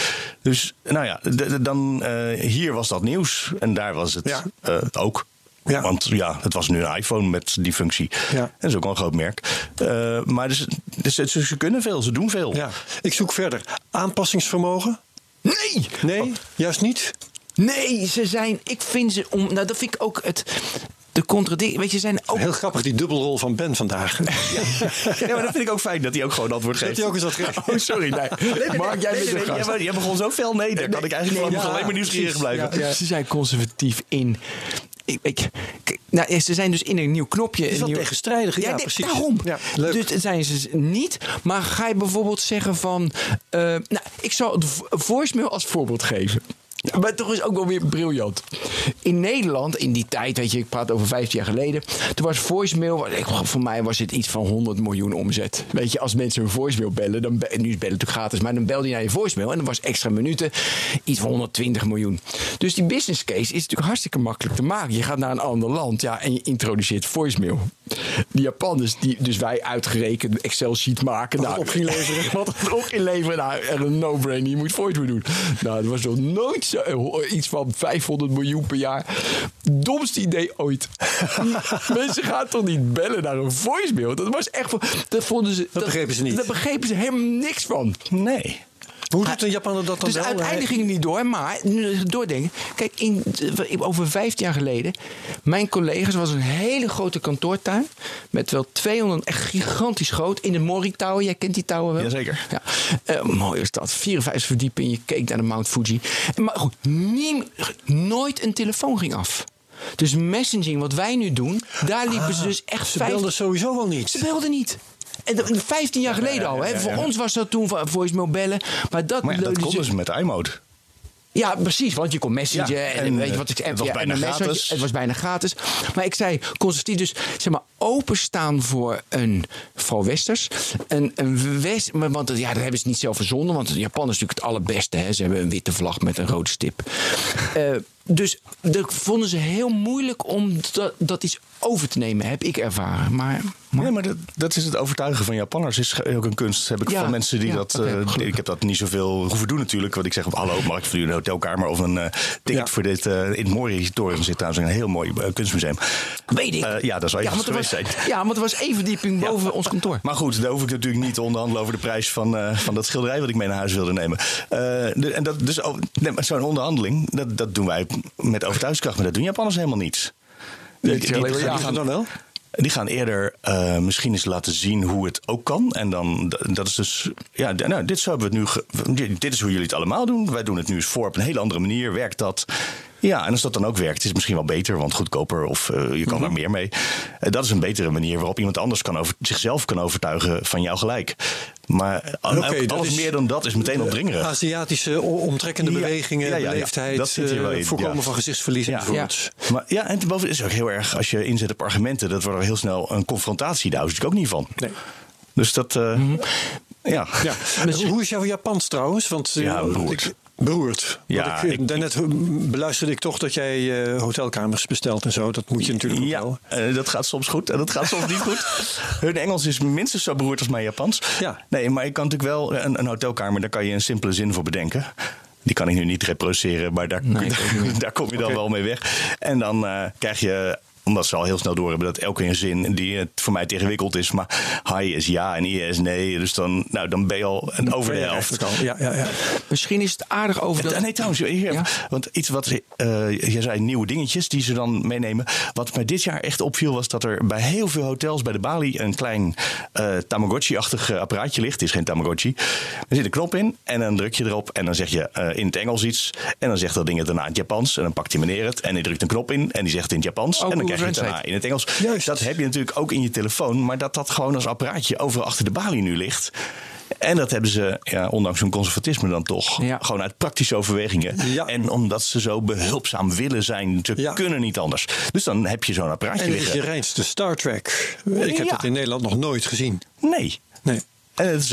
Dus nou ja, d- d- dan, eh, hier was dat nieuws en daar was het Ja. eh, ook. Ja. Want ja, het was nu een iPhone met die functie. Ja. En dat is ook wel een groot merk. Eh, maar dus, dus, ze- ze kunnen veel, ze doen veel. Ja. Ik zoek verder. Aanpassingsvermogen? nee! Nee, juist niet. Nee, ze zijn... Ik vind ze... Om, nou, dat vind ik ook het... De contradictie... Weet je, zijn ook... Heel grappig, die dubbelrol van Ben vandaag. Ja, maar dat vind ik ook fijn dat hij ook gewoon antwoord geeft. Dat hij ook eens wat geeft. Oh, sorry. Nee. Mark, jij Nee, bent nee, de nee, gast. jij, begon zo fel. Nee, daar kan ik eigenlijk Nee, ja, alleen maar nieuwsgierig precies. blijven. Ja, ja. Ze zijn conservatief in... Ik, ik, nou, ze zijn dus in een nieuw knopje. is een wel nieuw, tegenstrijdig, ja, nee, precies. Daarom. Ja, leuk. Dus zijn ze niet. Maar ga je bijvoorbeeld zeggen van... eh, nou, ik zal het vo- voicemail als voorbeeld geven. Maar toch is ook wel weer briljant. In Nederland, in die tijd, weet je, ik praat over 15 jaar geleden. Toen was voicemail, voor mij was het iets van 100 miljoen omzet. Weet je, als mensen een voicemail bellen, dan, nu is bellen natuurlijk gratis, maar dan belde je naar je voicemail en dan was extra minuten iets van 120 miljoen. Dus die business case is natuurlijk hartstikke makkelijk te maken. Je gaat naar een ander land ja, en je introduceert voicemail. Die Japanners, die, dus wij uitgerekend Excel-sheet maken. Wat het op ging leveren. Wat het op ging leveren. Nou, een no-brainer. Je moet voicemail doen. Nou, dat was nog nooit eh, iets van 500 miljoen per jaar. Domste idee ooit. Mensen gaan toch niet bellen naar een voicemail? Dat was echt... Dat vonden ze... Dat, begrepen ze niet. Daar begrepen ze helemaal niks van. Nee. Hoe doet een Japaner dat dan Dus wel? uiteindelijk ging het niet door. Maar, nu doordenken. Kijk, in, over 15 jaar geleden. Mijn collega's was een hele grote kantoortuin. Met wel 200, echt gigantisch groot. In de Mori Tower. Jij kent die tower wel? Jazeker. Ja. Mooi is dat. 54 verdieping. Je keek naar de Mount Fuji. Maar goed, nooit een telefoon ging af. Dus messaging, wat wij nu doen, daar liepen ze dus echt Ah, Ze vijf- belden sowieso wel niet. Ze belden niet. En dat- 15 jaar geleden al. Hè. Voor ons was dat toen voicemail bellen. Maar dat, Maar dat konden ze- ze met iMode. Ja, precies. Want je kon messagen. Ja, en, en, weet je eh, wat ik het was ja, bijna je- gratis. Het was bijna gratis. Maar ik zei conservatief, dus zeg maar openstaan voor een, vooral westers. Een, een west, maar, want ja, dat hebben ze niet zelf verzonnen. Want Japan is natuurlijk het allerbeste. Hè. Ze hebben een witte vlag met een rode stip. Eh, dus dat vonden ze heel moeilijk om dat, dat iets over te nemen, heb ik ervaren. Maar, maar Nee, maar dat, dat is het overtuigen van Japanners. Is ook een kunst. Heb ik Ja, van mensen die ja, dat. eh, ik heb dat niet zoveel hoeven doen natuurlijk. Want ik zeg: hallo, mag ik voor u een hotelkamer of een eh, ticket Ja. voor dit eh, in het Mori-toren zit trouwens een heel mooi kunstmuseum. weet ik. Ja, dat zou even er was, geweest zijn. ja, want er was één verdieping boven ons kantoor. Maar goed, daar hoef ik natuurlijk niet te onderhandelen over de prijs van, van dat schilderij wat ik mee naar huis wilde nemen. De- en dat, dus oh, nee, zo'n onderhandeling, dat, dat doen wij met overtuigingskracht, maar dat doen Japanners helemaal niet. Die, die- die Ja, gaan- dan wel? die gaan eerder eh, misschien eens laten zien hoe het ook kan. En dan, dat is dus, ja, nou, dit, zo hebben we het nu, ge- dit is hoe jullie het allemaal doen. Wij doen het nu eens voor op een hele andere manier. Werkt dat? Ja, en als dat dan ook werkt, is het misschien wel beter, want goedkoper of eh, je kan er meer mee. Eh, dat is een betere manier waarop iemand anders kan over, zichzelf kan overtuigen van jou gelijk. Maar eh, alles is- meer dan dat is meteen opdringerig. Aziatische omtrekkende Ja, bewegingen, ja, ja, beleefdheid, voorkomen van gezichtsverlies Ja. Maar ja, en bovendien is het ook heel erg, als je inzet op argumenten, dat wordt er heel snel een confrontatie. Daar hou ik ook niet van. Nee. Dus dat, eh, ja. Ja. Hoe is jouw Japans trouwens? Want, Ja, ik- beroerd. Ja, ik, ik- daarnet eh, beluisterde ik toch dat jij eh, hotelkamers bestelt en zo. Dat moet je natuurlijk ook Ja, wel. eh, dat gaat soms goed en dat gaat soms niet goed. Hun Engels is minstens zo beroerd als mijn Japans. Ja. Nee, maar ik kan natuurlijk wel een, een hotelkamer, daar kan je een simpele zin voor bedenken. Die kan ik nu niet reproduceren, maar daar, Nee, daar kom je dan wel mee weg. En dan eh, krijg je omdat ze al heel snel door hebben dat elke een zin die het voor mij tegenwikkeld is. Maar hi is ja en i is nee. Dus dan, nou, dan ben je al over de helft. Ja, ja, ja. Misschien is het aardig over dat... Nee, trouwens, hier, Ja? want iets wat eh je zei, nieuwe dingetjes die ze dan meenemen. Wat mij dit jaar echt opviel, was dat er bij heel veel hotels bij de Bali een klein eh, Tamagotchi-achtig eh, apparaatje ligt. Het is geen Tamagotchi. Er zit een knop in en dan druk je erop en dan zeg je in het Engels iets. En dan zegt dat ding het daarna in het Japans. En dan pakt hij meneer het en die drukt een knop in en die zegt het in het Japans. Oh, en dan Je daarna in het Engels. Juist. Dat heb je natuurlijk ook in je telefoon, maar dat dat gewoon als apparaatje overal achter de balie nu ligt. En dat hebben ze, ja, ondanks hun conservatisme dan toch, Ja. gewoon uit praktische overwegingen. Ja. En omdat ze zo behulpzaam willen zijn, ze kunnen niet anders. Dus dan heb je zo'n apparaatje En is je liggen. reinste Star Trek. Ik heb dat in Nederland nog nooit gezien. Nee. Nee. En het is,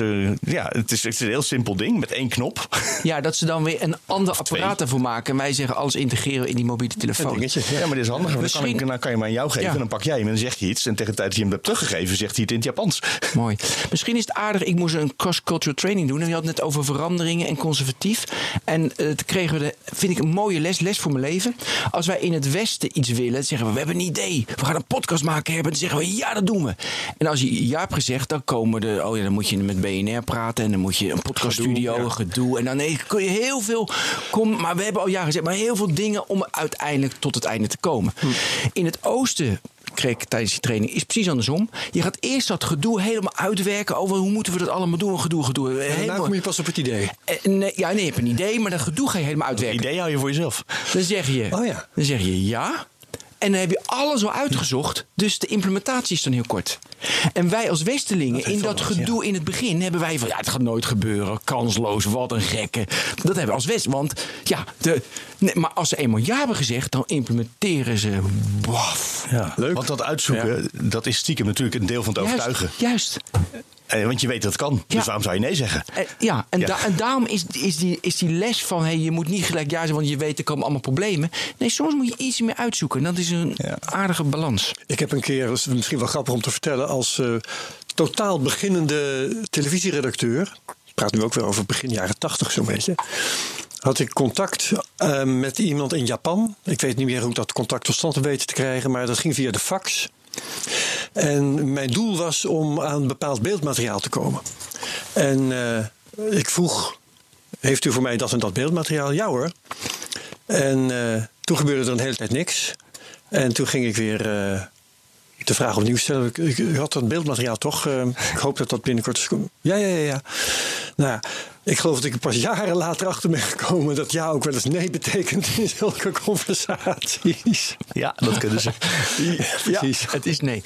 ja, het, is, het is een heel simpel ding met één knop. Ja, dat ze dan weer een ander apparaat ervoor maken. En wij zeggen alles integreren in die mobiele telefoon. dingetje. Ja, maar dit is handig. want Dan, kan Misschien- ik, dan kan je hem aan jou geven Ja. en dan pak jij hem en dan zeg je iets. En tegen de tijd dat je hem hebt teruggegeven, zegt hij het in het Japans. Mooi. Misschien is het aardig. Ik moest een cross-cultural training doen. En je had het net over veranderingen en conservatief. En toen kregen we, de, vind ik, een mooie les. Les voor mijn leven. Als wij in het Westen iets willen, zeggen we: We hebben een idee. We gaan een podcast maken hebben. Dan zeggen we: Ja, dat doen we. En als je ja hebt gezegd, dan komen de. Oh ja, dan moet je met BNR praten. En dan moet je een podcaststudio, Gedoe, ja. gedoe. En dan nee, kun je heel veel. Kom, maar we hebben al ja gezegd, maar heel veel dingen om uiteindelijk tot het einde te komen. Hm. In het oosten kreeg ik tijdens die training is precies andersom. Je gaat eerst dat gedoe helemaal uitwerken over hoe moeten we dat allemaal doen. Gedoe, gedoe. En daarna Helemaal- kom je pas op het idee. Eh, nee, ja, nee, je hebt een idee, maar dat gedoe ga je helemaal uitwerken. Idee hou je voor jezelf. Dan zeg je, Oh ja. dan zeg je ja. En dan heb je alles al uitgezocht. Dus de implementatie is dan heel kort. En wij als Westelingen, in dat gedoe in het begin, hebben wij van ja, het gaat nooit gebeuren. Kansloos, wat een gekke. Dat hebben we als West. Want ja, de, nee, maar als ze eenmaal ja hebben gezegd, dan implementeren ze. Waf. Ja. Leuk. Want dat uitzoeken, dat is stiekem natuurlijk een deel van het overtuigen. Juist. Eh, want je weet dat het kan. Ja. Dus waarom zou je nee zeggen? Eh, ja, en, Ja. da- en daarom is, is, die, is die les van hey, je moet niet gelijk ja zeggen, want je weet er komen allemaal problemen. Nee, soms moet je iets meer uitzoeken. Dat is een Ja. aardige balans. Ik heb een keer, dat is misschien wel grappig om te vertellen, als eh, totaal beginnende televisieredacteur. Ik praat nu ook weer over begin jaren tachtig zo'n beetje. Had ik contact met iemand in Japan. Ik weet niet meer hoe ik dat contact tot stand heb weten te krijgen, maar dat ging via de fax. En mijn doel was om aan bepaald beeldmateriaal te komen. En eh, ik vroeg: Heeft u voor mij dat en dat beeldmateriaal? Ja hoor. En eh, toen gebeurde er een hele tijd niks. En toen ging ik weer eh, de vraag opnieuw stellen. Ik, u had dat beeldmateriaal toch? Uh, ik hoop dat dat binnenkort is. Ja, ja, ja. ja. Nou ja, ik geloof dat ik er pas jaren later achter ben gekomen dat ja ook wel eens nee betekent in zulke conversaties. Ja, dat kunnen ze. ja, precies. het is nee.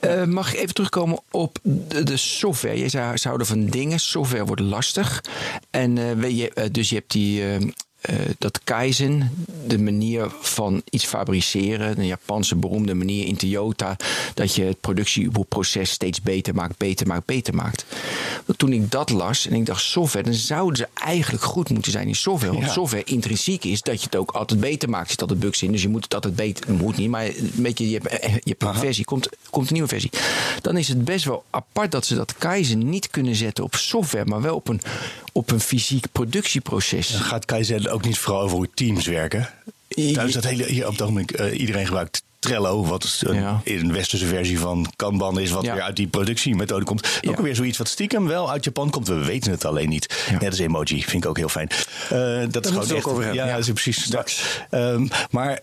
Uh, mag ik even terugkomen op de, de software? Je zou, zouden van dingen. Software wordt lastig. En uh, je, dus je hebt die uh, dat Kaizen, de manier van iets fabriceren, een Japanse beroemde manier in Toyota, dat je het productieproces steeds beter maakt, beter maakt, beter maakt. Toen ik dat las en ik dacht software, dan zouden ze eigenlijk goed moeten zijn in software. Want software intrinsiek is dat je het ook altijd beter maakt. Er zit altijd bugs in, dus je moet het altijd beter. Moet niet, maar een beetje, je hebt, je hebt een versie, komt, komt een nieuwe versie. Dan is het best wel apart dat ze dat Kaizen niet kunnen zetten op software, maar wel op een, op een fysiek productieproces. Dan gaat Kaizen ook niet vooral over hoe teams werken. Thuis dat hele, hier op het ogenblik, uh, iedereen gebruikt Trello, wat een, ja. een westerse versie van Kanban is, wat ja. weer uit die productiemethode komt. Ja. Ook weer zoiets wat stiekem wel uit Japan komt. We weten het alleen niet. Net als emoji, vind ik ook heel fijn. Uh, dat is gewoon echt, over. Ja, ja. is precies. Straks. Um, maar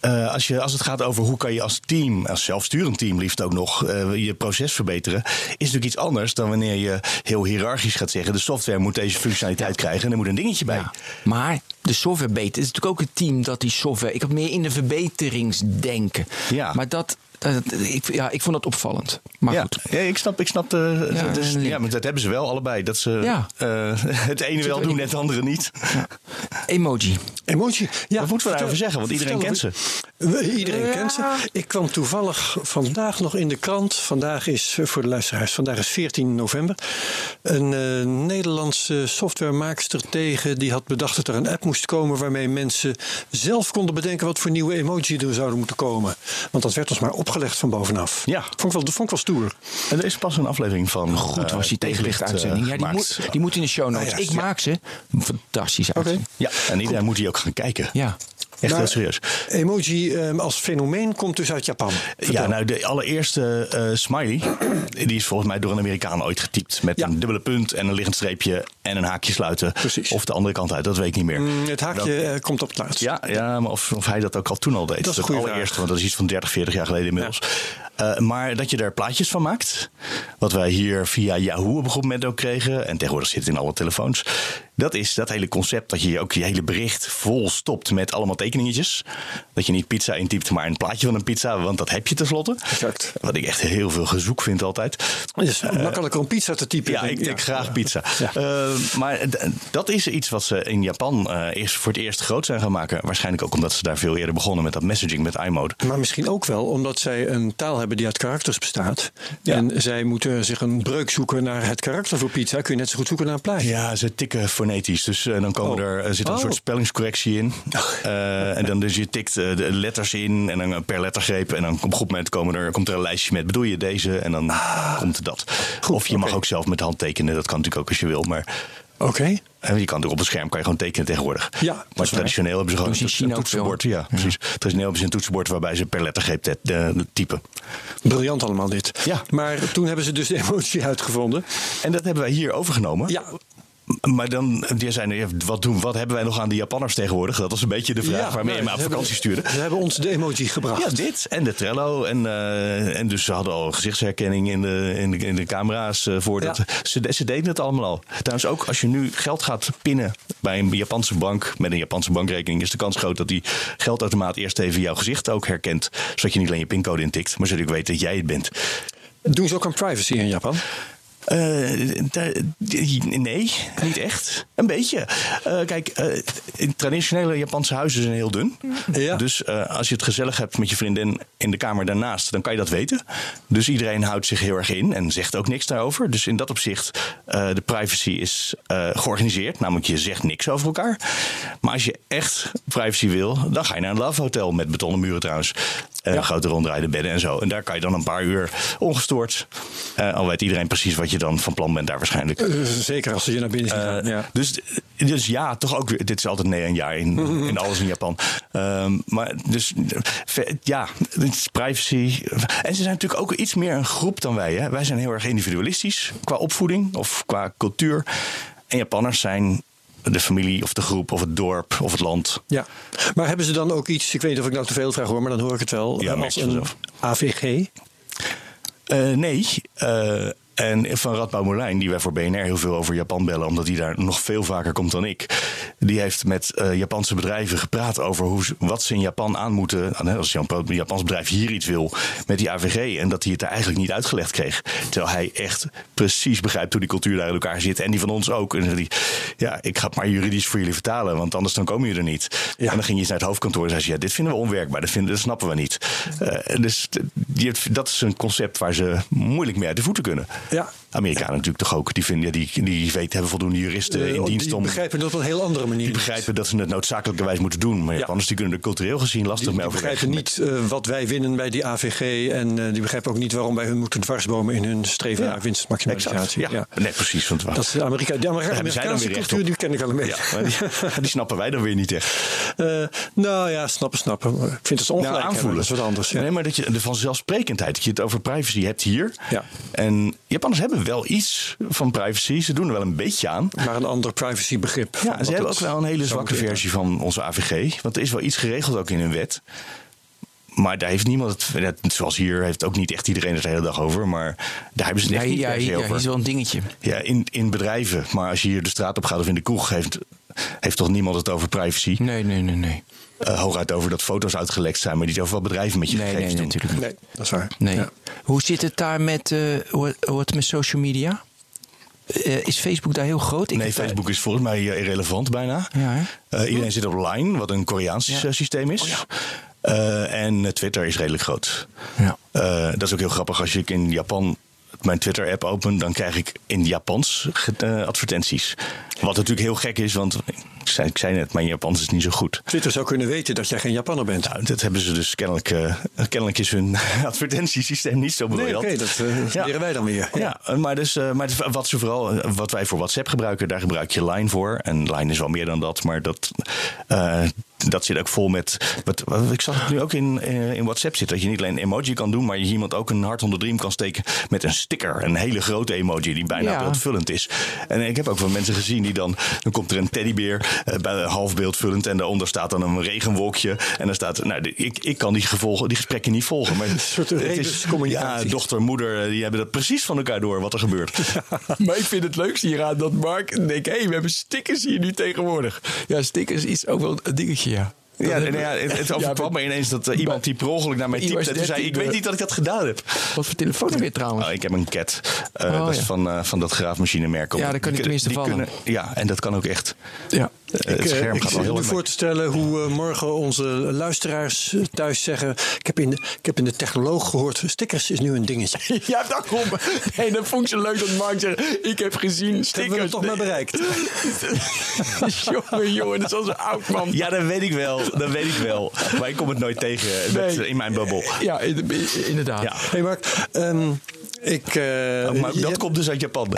uh, als, je, als het gaat over hoe kan je als team, als zelfsturend team liefst ook nog, uh, je proces verbeteren, is natuurlijk iets anders dan wanneer je heel hiërarchisch gaat zeggen: de software moet deze functionaliteit krijgen en er moet een dingetje bij. Ja, maar de software beter. Het is natuurlijk ook het team dat die software. Ik heb meer in de verbeteringsdenken. Ja. Maar dat, ik, ja, ik vond dat opvallend. Maar ja, goed. Ja, ik snap, ik snap de, ja, dus, ja, maar dat hebben ze wel allebei. Dat ze ja. uh, het ene wel doen, het andere niet. Ja. Emoji. Emoji, ja. Wat moeten we daarover zeggen? Want iedereen kent ze. Iedereen kent ze. Ik kwam toevallig vandaag nog in de krant. Vandaag is, eh, voor de luisteraars, vandaag is 14 november. Een uh, Nederlandse softwaremaakster tegen. Die had bedacht dat er een app moest komen waarmee mensen zelf konden bedenken wat voor nieuwe emoji er zouden moeten komen. Want dat werd ons maar opgelegd van bovenaf. Ja. Vond ik wel, vond ik wel stoer. En er is pas een aflevering van. Goed was die tegenlicht uitzending. ja, die moet, die moet in de show notes. Ah, ja, ik maak ze. Fantastisch uit. Ja, en iedereen moet die ook gaan kijken. Ja. Echt heel serieus. Emoji um, als fenomeen komt dus uit Japan. Vertel. Ja, nou de allereerste uh, smiley, die is volgens mij door een Amerikaan ooit getypt. Met ja. een dubbele punt en een liggend streepje en een haakje sluiten. Precies. Of de andere kant uit, dat weet ik niet meer. Mm, het haakje uh, komt op het laatst. Ja, ja maar of, of hij dat ook al toen al deed. Dat is het allereerste, want dat is iets van 30, 40 jaar geleden inmiddels. Ja. Uh, maar dat je daar plaatjes van maakt. Wat wij hier via Yahoo op een goed moment ook kregen. En tegenwoordig zit het in alle telefoons. Dat is dat hele concept dat je ook je hele bericht vol stopt met allemaal tekeningetjes. Dat je niet pizza intypt, maar een plaatje van een pizza, want dat heb je tenslotte. Exact. Wat ik echt heel veel gezoek vind altijd. Het is uh, makkelijker om pizza te typen. Ja, ik denk ja. graag pizza. Ja. Uh, maar dat is iets wat ze in Japan eerst voor het eerst groot zijn gaan maken. Waarschijnlijk ook omdat ze daar veel eerder begonnen met dat messaging met iMode. Maar misschien ook wel omdat zij een taal hebben die uit karakters bestaat. Ja. En zij moeten zich een breuk zoeken naar het karakter voor pizza. Kun je net zo goed zoeken naar een plaatje. Ja, ze tikken fonetisch. Dus uh, dan komen oh. er, er zit een oh. soort spellingscorrectie in. Uh, en dan dus je tikt uh, de letters in en dan per lettergreep. En dan op goed moment komen er, komt er een lijstje met bedoel je deze en dan ah. komt dat. Goed, of je okay. mag ook zelf met de hand tekenen. Dat kan natuurlijk ook als je wil. Maar Oké. Okay. En je kan op het scherm kan je gewoon tekenen tegenwoordig. Ja, maar traditioneel hebben ze gewoon een toetsenbord. Ja, ja, precies. Traditioneel hebben ze een toetsenbord waarbij ze per lettergreep typen. Briljant allemaal dit. Ja. Maar toen hebben ze dus de emotie uitgevonden. En dat hebben wij hier overgenomen. Ja. Maar dan, die zijn, wat, doen, wat hebben wij nog aan de Japanners tegenwoordig? Dat was een beetje de vraag ja, waarmee je me op vakantie stuurde. Ze hebben ons de emoji gebracht. Ja, dit en de Trello. En, uh, en dus ze hadden al gezichtsherkenning in de, in de, in de camera's. Uh, voor dat. Ja. Ze, ze deden het allemaal al. Trouwens ook als je nu geld gaat pinnen bij een Japanse bank... met een Japanse bankrekening... is de kans groot dat die geldautomaat eerst even jouw gezicht ook herkent. Zodat je niet alleen je pincode intikt, maar zodat ik weet dat jij het bent. Doen ze ook aan privacy in Japan? Uh, nee, niet echt. Een beetje. Uh, kijk, uh, traditionele Japanse huizen zijn heel dun. Ja. Dus als je het gezellig hebt met je vriendin in de kamer daarnaast, dan kan je dat weten. Dus iedereen houdt zich heel erg in en zegt ook niks daarover. Dus in dat opzicht, de privacy is georganiseerd. Namelijk, je zegt niks over elkaar. Maar als je echt privacy wil, dan ga je naar een love hotel met betonnen muren trouwens. Ja. Grote ronddraaide bedden en zo. En daar kan je dan een paar uur ongestoord. Al weet iedereen precies wat je dan van plan bent daar waarschijnlijk. Uh, zeker als je naar binnen gaat. Ja. Dus, dus ja, toch ook weer. Dit is altijd nee een jaar in, in alles in Japan. Um, maar dus ja, privacy. En ze zijn natuurlijk ook iets meer een groep dan wij. Hè. Wij zijn heel erg individualistisch qua opvoeding of qua cultuur. En Japanners zijn de familie of de groep of het dorp of het land. Ja, maar hebben ze dan ook iets, ik weet niet of ik nou te veel vraag hoor, maar dan hoor ik het wel, ja, als een AVG? Eh, nee. eh, en van Radbouw Molijn, die wij voor BNR heel veel over Japan bellen, omdat hij daar nog veel vaker komt dan ik. Die heeft met eh, Japanse bedrijven gepraat over hoe, wat ze in Japan aan moeten. Als een Japan- een Japans bedrijf hier iets wil met die AVG. En dat hij het er eigenlijk niet uitgelegd kreeg. Terwijl hij echt precies begrijpt hoe die cultuur daar in elkaar zit. En die van ons ook. En hij, ja, ik ga het maar juridisch voor jullie vertalen, want anders dan komen jullie er niet. En dan ging je eens naar het hoofdkantoor en zei ze, ja, dit vinden we onwerkbaar. Dat, vinden, dat snappen we niet. Eh, dus die, dat is een concept waar ze moeilijk mee uit de voeten kunnen. Ja. Amerikanen natuurlijk toch ook. Die, vinden, die, die weten, hebben voldoende juristen Eh, in dienst die om... begrijpen dat op een heel andere manier. Die begrijpen dat ze het noodzakelijkerwijs moeten doen. Maar Ja. Japanners die kunnen er cultureel gezien lastig Die, mee die overweg. begrijpen niet eh, wat wij winnen bij die AVG. En eh, die begrijpen ook niet waarom wij hun moeten dwarsbomen in hun streven naar winstmaximalisatie. Ja. Nee, precies. Want, Dat is Amerika, de Amerikaanse cultuur, die ken ik wel een beetje. die, die snappen wij dan weer niet echt. Nou ja, snappen, snappen. Ik vind het ongelijk hebben, dat is wat anders. Nee, maar dat je de vanzelfsprekendheid, dat je het over privacy hebt hier. Ja. En Japanners hebben wel iets van privacy. Ze doen er wel een beetje aan. Maar een ander privacybegrip. Ja, ze hebben ook wel een hele zwakke versie van onze AVG. Want er is wel iets geregeld ook in hun wet. Maar daar heeft niemand het, net zoals hier, heeft ook niet echt iedereen het de hele dag over. Maar daar hebben ze het echt Ja, niet ja, ja, over. is wel een dingetje. Ja, in, in bedrijven. Maar als je hier de straat op gaat of in de kroeg, heeft, heeft toch niemand het over privacy? Nee, nee, nee, nee. Eh, hooguit over dat foto's uitgelekt zijn, maar niet over wat bedrijven met je Nee, nee, gegevens nee, doen. natuurlijk niet. Nee, dat is waar. Nee. Ja. Hoe zit het daar met, eh, hoe, hoe het met social media? Eh, is Facebook daar heel groot? Ik Nee, Facebook is volgens mij irrelevant bijna. Ja, hè? Eh, iedereen zit op Line, wat een Koreaans Ja. systeem is. Oh, ja. Eh, en Twitter is redelijk groot. Ja. Eh, dat is ook heel grappig. Als ik in Japan mijn Twitter-app open, dan krijg ik in Japans eh, advertenties. Wat natuurlijk heel gek is, want ik zei, ik zei net, mijn Japans is niet zo goed. Twitter zou kunnen weten dat jij geen Japanner bent. Nou, dat hebben ze dus kennelijk. eh, kennelijk is hun advertentiesysteem niet zo nee, briljant. oké, dat eh, Ja. leren wij dan weer. Ja, maar, dus, maar het- wat, ze vooral, wat wij voor WhatsApp gebruiken, daar gebruik je Line voor. En Line is wel meer dan dat, maar dat, dat zit ook vol met. Wat, wat- ik zag het nu ook in, eh, in WhatsApp zitten, dat je niet alleen een emoji kan doen, maar je iemand ook een hart onder de riem kan steken met een sticker. Een hele grote emoji die bijna Ja. beeldvullend is. En ik heb ook wel mensen gezien die dan. Dan komt er een teddybeer, eh, half beeldvullend. En daaronder staat dan een regenwolkje. En dan staat. Nou, ik, ik kan die, gevolgen, die gesprekken niet volgen. Maar een soort rebuscommunicatie. Ja, dochter, moeder, eh, die hebben dat precies van elkaar door wat er gebeurt. Maar ik vind het leukste hieraan dat Mark denkt... hé, hey, we hebben stickers hier nu tegenwoordig. Ja, stickers is ook wel een dingetje, ja. Dat Ja, hebben- nee, ja, het, het overkwam me ineens dat eh, iemand die per ongeluk naar mij typte. En toen zei 13 ik weet niet dat ik dat gedaan heb. Wat voor telefoon heb je trouwens? Oh, ik heb een cat. Eh, Oh, dat is van, eh, van dat graafmachinemerk. Ja, daar kan Die ik tenminste vallen. kunnen- Ja, en dat kan ook echt. ja. Ik, het eh, scherm ik gaat zit wel heel erg voor te stellen hoe morgen onze luisteraars thuis zeggen... Ik heb, in de, ik heb in de technoloog gehoord, stickers is nu een dingetje. Ja, daarom. Nee, dat vond ik zo leuk dat Mark zegt... ik heb gezien Hebben we stickers. het toch maar bereikt. jongen, jongen, dat is al zo'n oud man. Ja, dat weet ik wel. Dat weet ik wel. Maar ik kom het nooit tegen met, Nee. in mijn bubbel. Ja, in- inderdaad. Ja. Hé hey Mark, ehm, ik... eh, maar je dat hebt- komt dus uit Japan.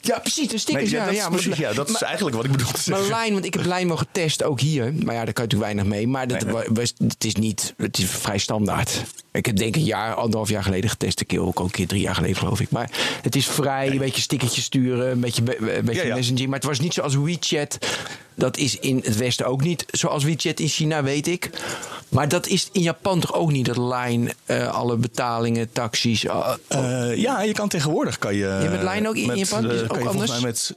Ja, precies, de stickers. Nee, ja, ja, precies, maar- ja, dat is maar- eigenlijk wat ik bedoel te Maar lijn, want ik heb lijn wel getest, ook hier. Maar ja, daar kan je natuurlijk weinig mee. Maar dat, was, het is niet, het is vrij standaard. Ik heb denk ik een jaar, anderhalf jaar geleden getest. Ik ook al een keer drie jaar geleden, geloof ik. Maar het is vrij, een beetje stickertjes sturen, een beetje, een beetje messaging. Maar het was niet zoals WeChat. Dat is in het Westen ook niet zoals WeChat in China, weet ik. Maar dat is in Japan toch ook niet, dat Line, eh, alle betalingen, taxis. eh, Eh, ja, je kan tegenwoordig. Kan je, Ja, met Line ook in met, Japan? Is het kan ook je volgens anders? mij met.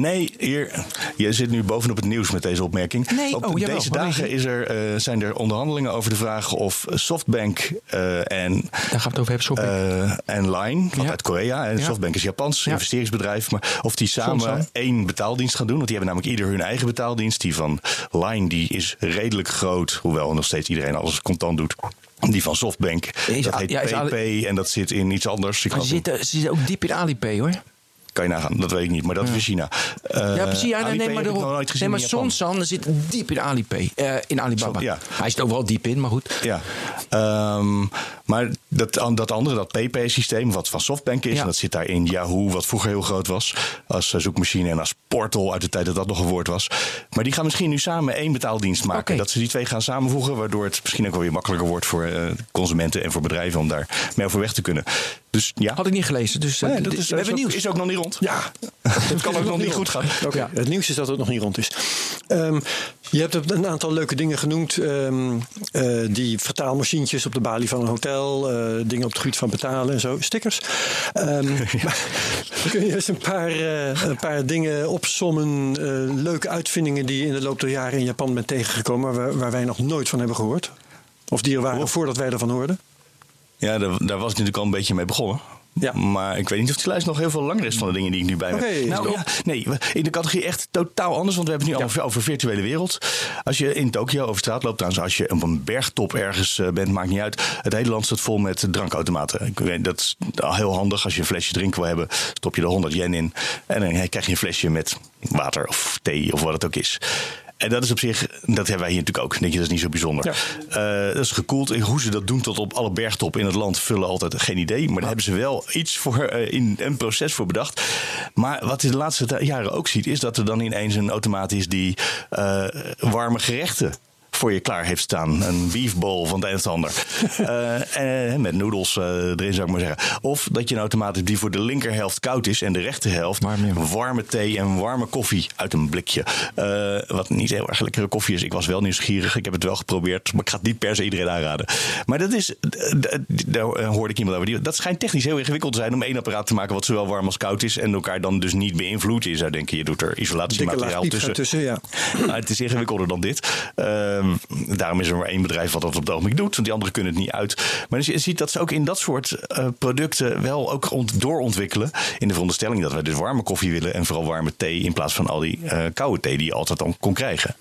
Nee, hier, je zit nu bovenop het nieuws met deze opmerking. Nee, Op oh, jawel, deze dagen is er, eh, zijn er onderhandelingen over de vraag of Softbank eh, en, daar gaan we het over hebben, eh, en Line, Ja. uit Korea, en Ja. Softbank is Japans Ja. investeringsbedrijf, maar of die samen één betaaldienst gaan doen. Want die hebben namelijk ieder hun eigen betaaldienst. Die van Line die is redelijk groot, hoewel nog steeds iedereen alles contant doet. Die van Softbank, Is- dat heet ja, PP en dat zit in iets anders. Ik Maar geloof ze zitten, ze zitten ook diep in Alipay, hoor. Kan je nagaan, dat weet ik niet, maar dat is in China. Eh, Ja, precies. Ja, nee, maar, de, nee, maar. Sonsan zit diep in Alipay. eh, in Alibaba. Ja. Hij zit overal diep in, maar goed. Ja, Ehm, maar dat, dat andere, dat PP-systeem, wat van Softbank is, Ja. en dat zit daar in Yahoo, wat vroeger heel groot was, als eh, zoekmachine en als portal uit de tijd dat dat nog een woord was. Maar die gaan misschien nu samen één betaaldienst maken. Dat ze die twee gaan samenvoegen, waardoor het misschien ook wel weer makkelijker wordt voor consumenten en voor bedrijven om daar mee overweg te kunnen. Dus ja, Had ik niet gelezen. Dus Nee, dat is, we hebben ook, nieuws. is ook nog niet rond. Ja, Het kan ook nog niet goed gaan. Oké, Het nieuws is dat het nog niet rond is. Ehm, je hebt een aantal leuke dingen genoemd. ehm, eh, die vertaalmachientjes op de balie van een hotel. eh, dingen op het gebied van betalen en zo. Stickers. Ehm, maar kun je eens een paar, eh, een paar dingen opsommen? eh, leuke uitvindingen die je in de loop der jaren in Japan bent tegengekomen. Waar, waar wij nog nooit van hebben gehoord? Of die er waren voordat wij ervan hoorden? Ja, daar, daar was ik natuurlijk al een beetje mee begonnen. Ja. Maar ik weet niet of die lijst nog heel veel langer is van de dingen die ik nu bij Oké, heb. Nou, ja, nee, in de categorie echt totaal anders. Want we hebben het nu allemaal over virtuele wereld. Als je in Tokio over straat loopt, trouwens, als je op een bergtop ergens eh, bent, maakt niet uit. Het hele land staat vol met drankautomaten. Ik weet, dat is al heel handig. Als je een flesje drinken wil hebben, stop je er 100 yen in. En dan krijg je een flesje met water of thee of wat het ook is. En dat is op zich, dat hebben wij hier natuurlijk ook. Denk je, dat is niet zo bijzonder. Ja. Eh, dat is gekoeld. Hoe ze dat doen tot op alle bergtop in het land vullen altijd geen idee. Maar daar hebben ze wel iets voor eh, in een proces voor bedacht. Maar wat je de laatste jaren ook ziet, is dat er dan ineens een automaat is die eh, warme gerechten voor je klaar heeft staan. Een beef bowl van de een of de ander. Eh, eh, met noedels eh, erin zou ik maar zeggen. Of dat je een automaat die voor de linkerhelft koud is en de rechterhelft warme thee en warme koffie uit een blikje. Wat niet heel erg lekkere koffie is. Ik was wel nieuwsgierig. Ik heb het wel geprobeerd. Maar ik ga het niet per se iedereen aanraden. Maar dat is, daar hoorde ik iemand over. Die, dat schijnt technisch heel ingewikkeld te zijn om één apparaat te maken wat zowel warm als koud is. En elkaar dan dus niet beïnvloedt. Je zou denken, je doet er isolatiemateriaal tussen. tussen, ja. Nou, het is ingewikkelder dan dit. Daarom is er maar één bedrijf wat dat op het ogenblik doet. Want die anderen kunnen het niet uit. Maar dus je ziet dat ze ook in dat soort eh, producten wel ook ont- doorontwikkelen. In de veronderstelling dat we dus warme koffie willen. En vooral warme thee in plaats van al die eh, koude thee die je altijd dan kon krijgen.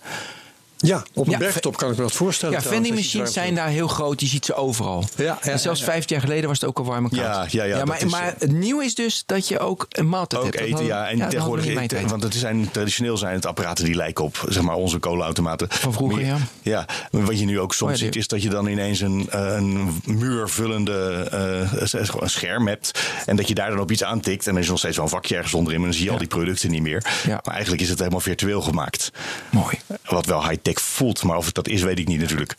Ja, op een Ja, bergtop kan ik me dat voorstellen. Ja, vending machines zijn daar heel groot. Je ziet ze overal. Ja, en zelfs vijftien jaar geleden was het ook al warm en koud. Ja, ja, ja, maar is, eh, het nieuwe is dus dat je ook een maaltijd Ook hebt. Eten, ja. En tegenwoordig, want het zijn, traditioneel zijn het apparaten die lijken op zeg maar, onze kolenautomaten. Van vroeger, ja. Ja, wat je nu ook soms Oh ziet, is dat je dan ineens een, eh, een muurvullende eh, een scherm hebt. En dat je daar dan op iets aantikt. En dan is er nog steeds wel een vakje ergens onderin. Maar dan zie je al die producten niet meer. Ja. Maar eigenlijk is het helemaal virtueel gemaakt. Mooi. Wat wel high-tech voelt. Maar of het dat is, weet ik niet natuurlijk.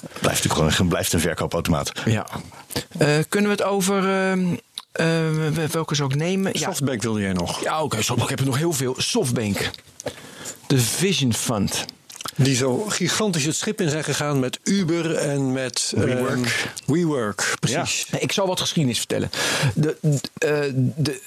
Blijft natuurlijk gewoon een, blijft een verkoopautomaat. Ja. Eh, kunnen we het over... ehm, eh, welke zou ik nemen? Ja, Softbank wilde jij nog. ja oké. Softbank. ik heb er nog heel veel. Softbank. De Vision Fund. Die zo gigantisch het schip in zijn gegaan met Uber en met WeWork. ehm, WeWork, precies. Nee, Ik zal wat geschiedenis vertellen. De, de, eh, de,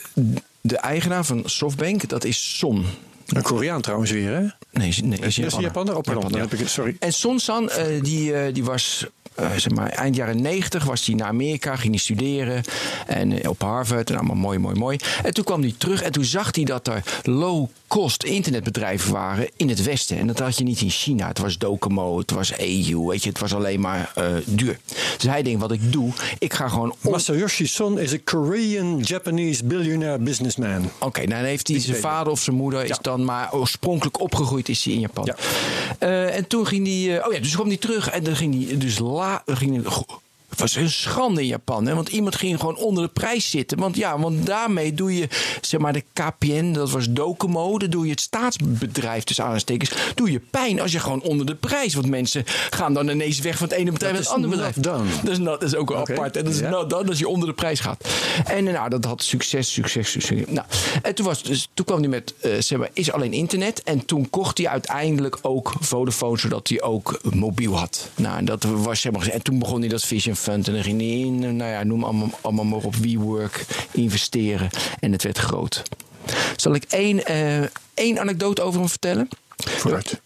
de eigenaar van Softbank, dat is Son. Een Koreaan trouwens weer, hè? Nee, nee, is Is hij Japaner. Japaner? Oh, pardon, Japaner, dan heb ik het, sorry. En Son-san, eh, die, eh, die was eh, zeg maar, eind jaren 90 was hij naar Amerika, ging hij studeren en, eh, op Harvard. En allemaal mooi, mooi, mooi. En toen kwam hij terug en toen zag hij dat er low-cost internetbedrijven waren in het Westen. En dat had je niet in China. Het was Docomo, het was EU, weet je, het was alleen maar eh, duur. Dus hij denkt, wat ik doe, ik ga gewoon... on- Masayoshi Son is een Korean-Japanese billionaire businessman. Oké, nou dan heeft hij zijn vader of zijn moeder is dan maar oorspronkelijk opgegroeid is hij in Japan. Ja. En toen ging hij, oh ja, dus kwam hij terug en dan ging hij dus la, ging was een schande in Japan, hè? want iemand ging gewoon onder de prijs zitten. Want ja, want daarmee doe je, zeg maar, de KPN, dat was Docomo, dan doe je het staatsbedrijf, tussen aanstekens, doe je pijn als je gewoon onder de prijs. Want mensen gaan dan ineens weg van het ene bedrijf naar het andere bedrijf. Dat is, not- dat is ook wel apart. En dat is ja. not done als je onder de prijs gaat. En eh, nou, dat had succes, succes, succes. Nou, en toen, was, dus, toen kwam hij met, eh, zeg maar, is alleen internet. En toen kocht hij uiteindelijk ook Vodafone, zodat hij ook mobiel had. Nou, en dat was, zeg maar, en toen begon hij dat Vision En dan ging in, nou ja, noem allemaal, allemaal maar op WeWork, investeren. En het werd groot. Zal ik één, eh, één anekdote over hem vertellen? Vooruit.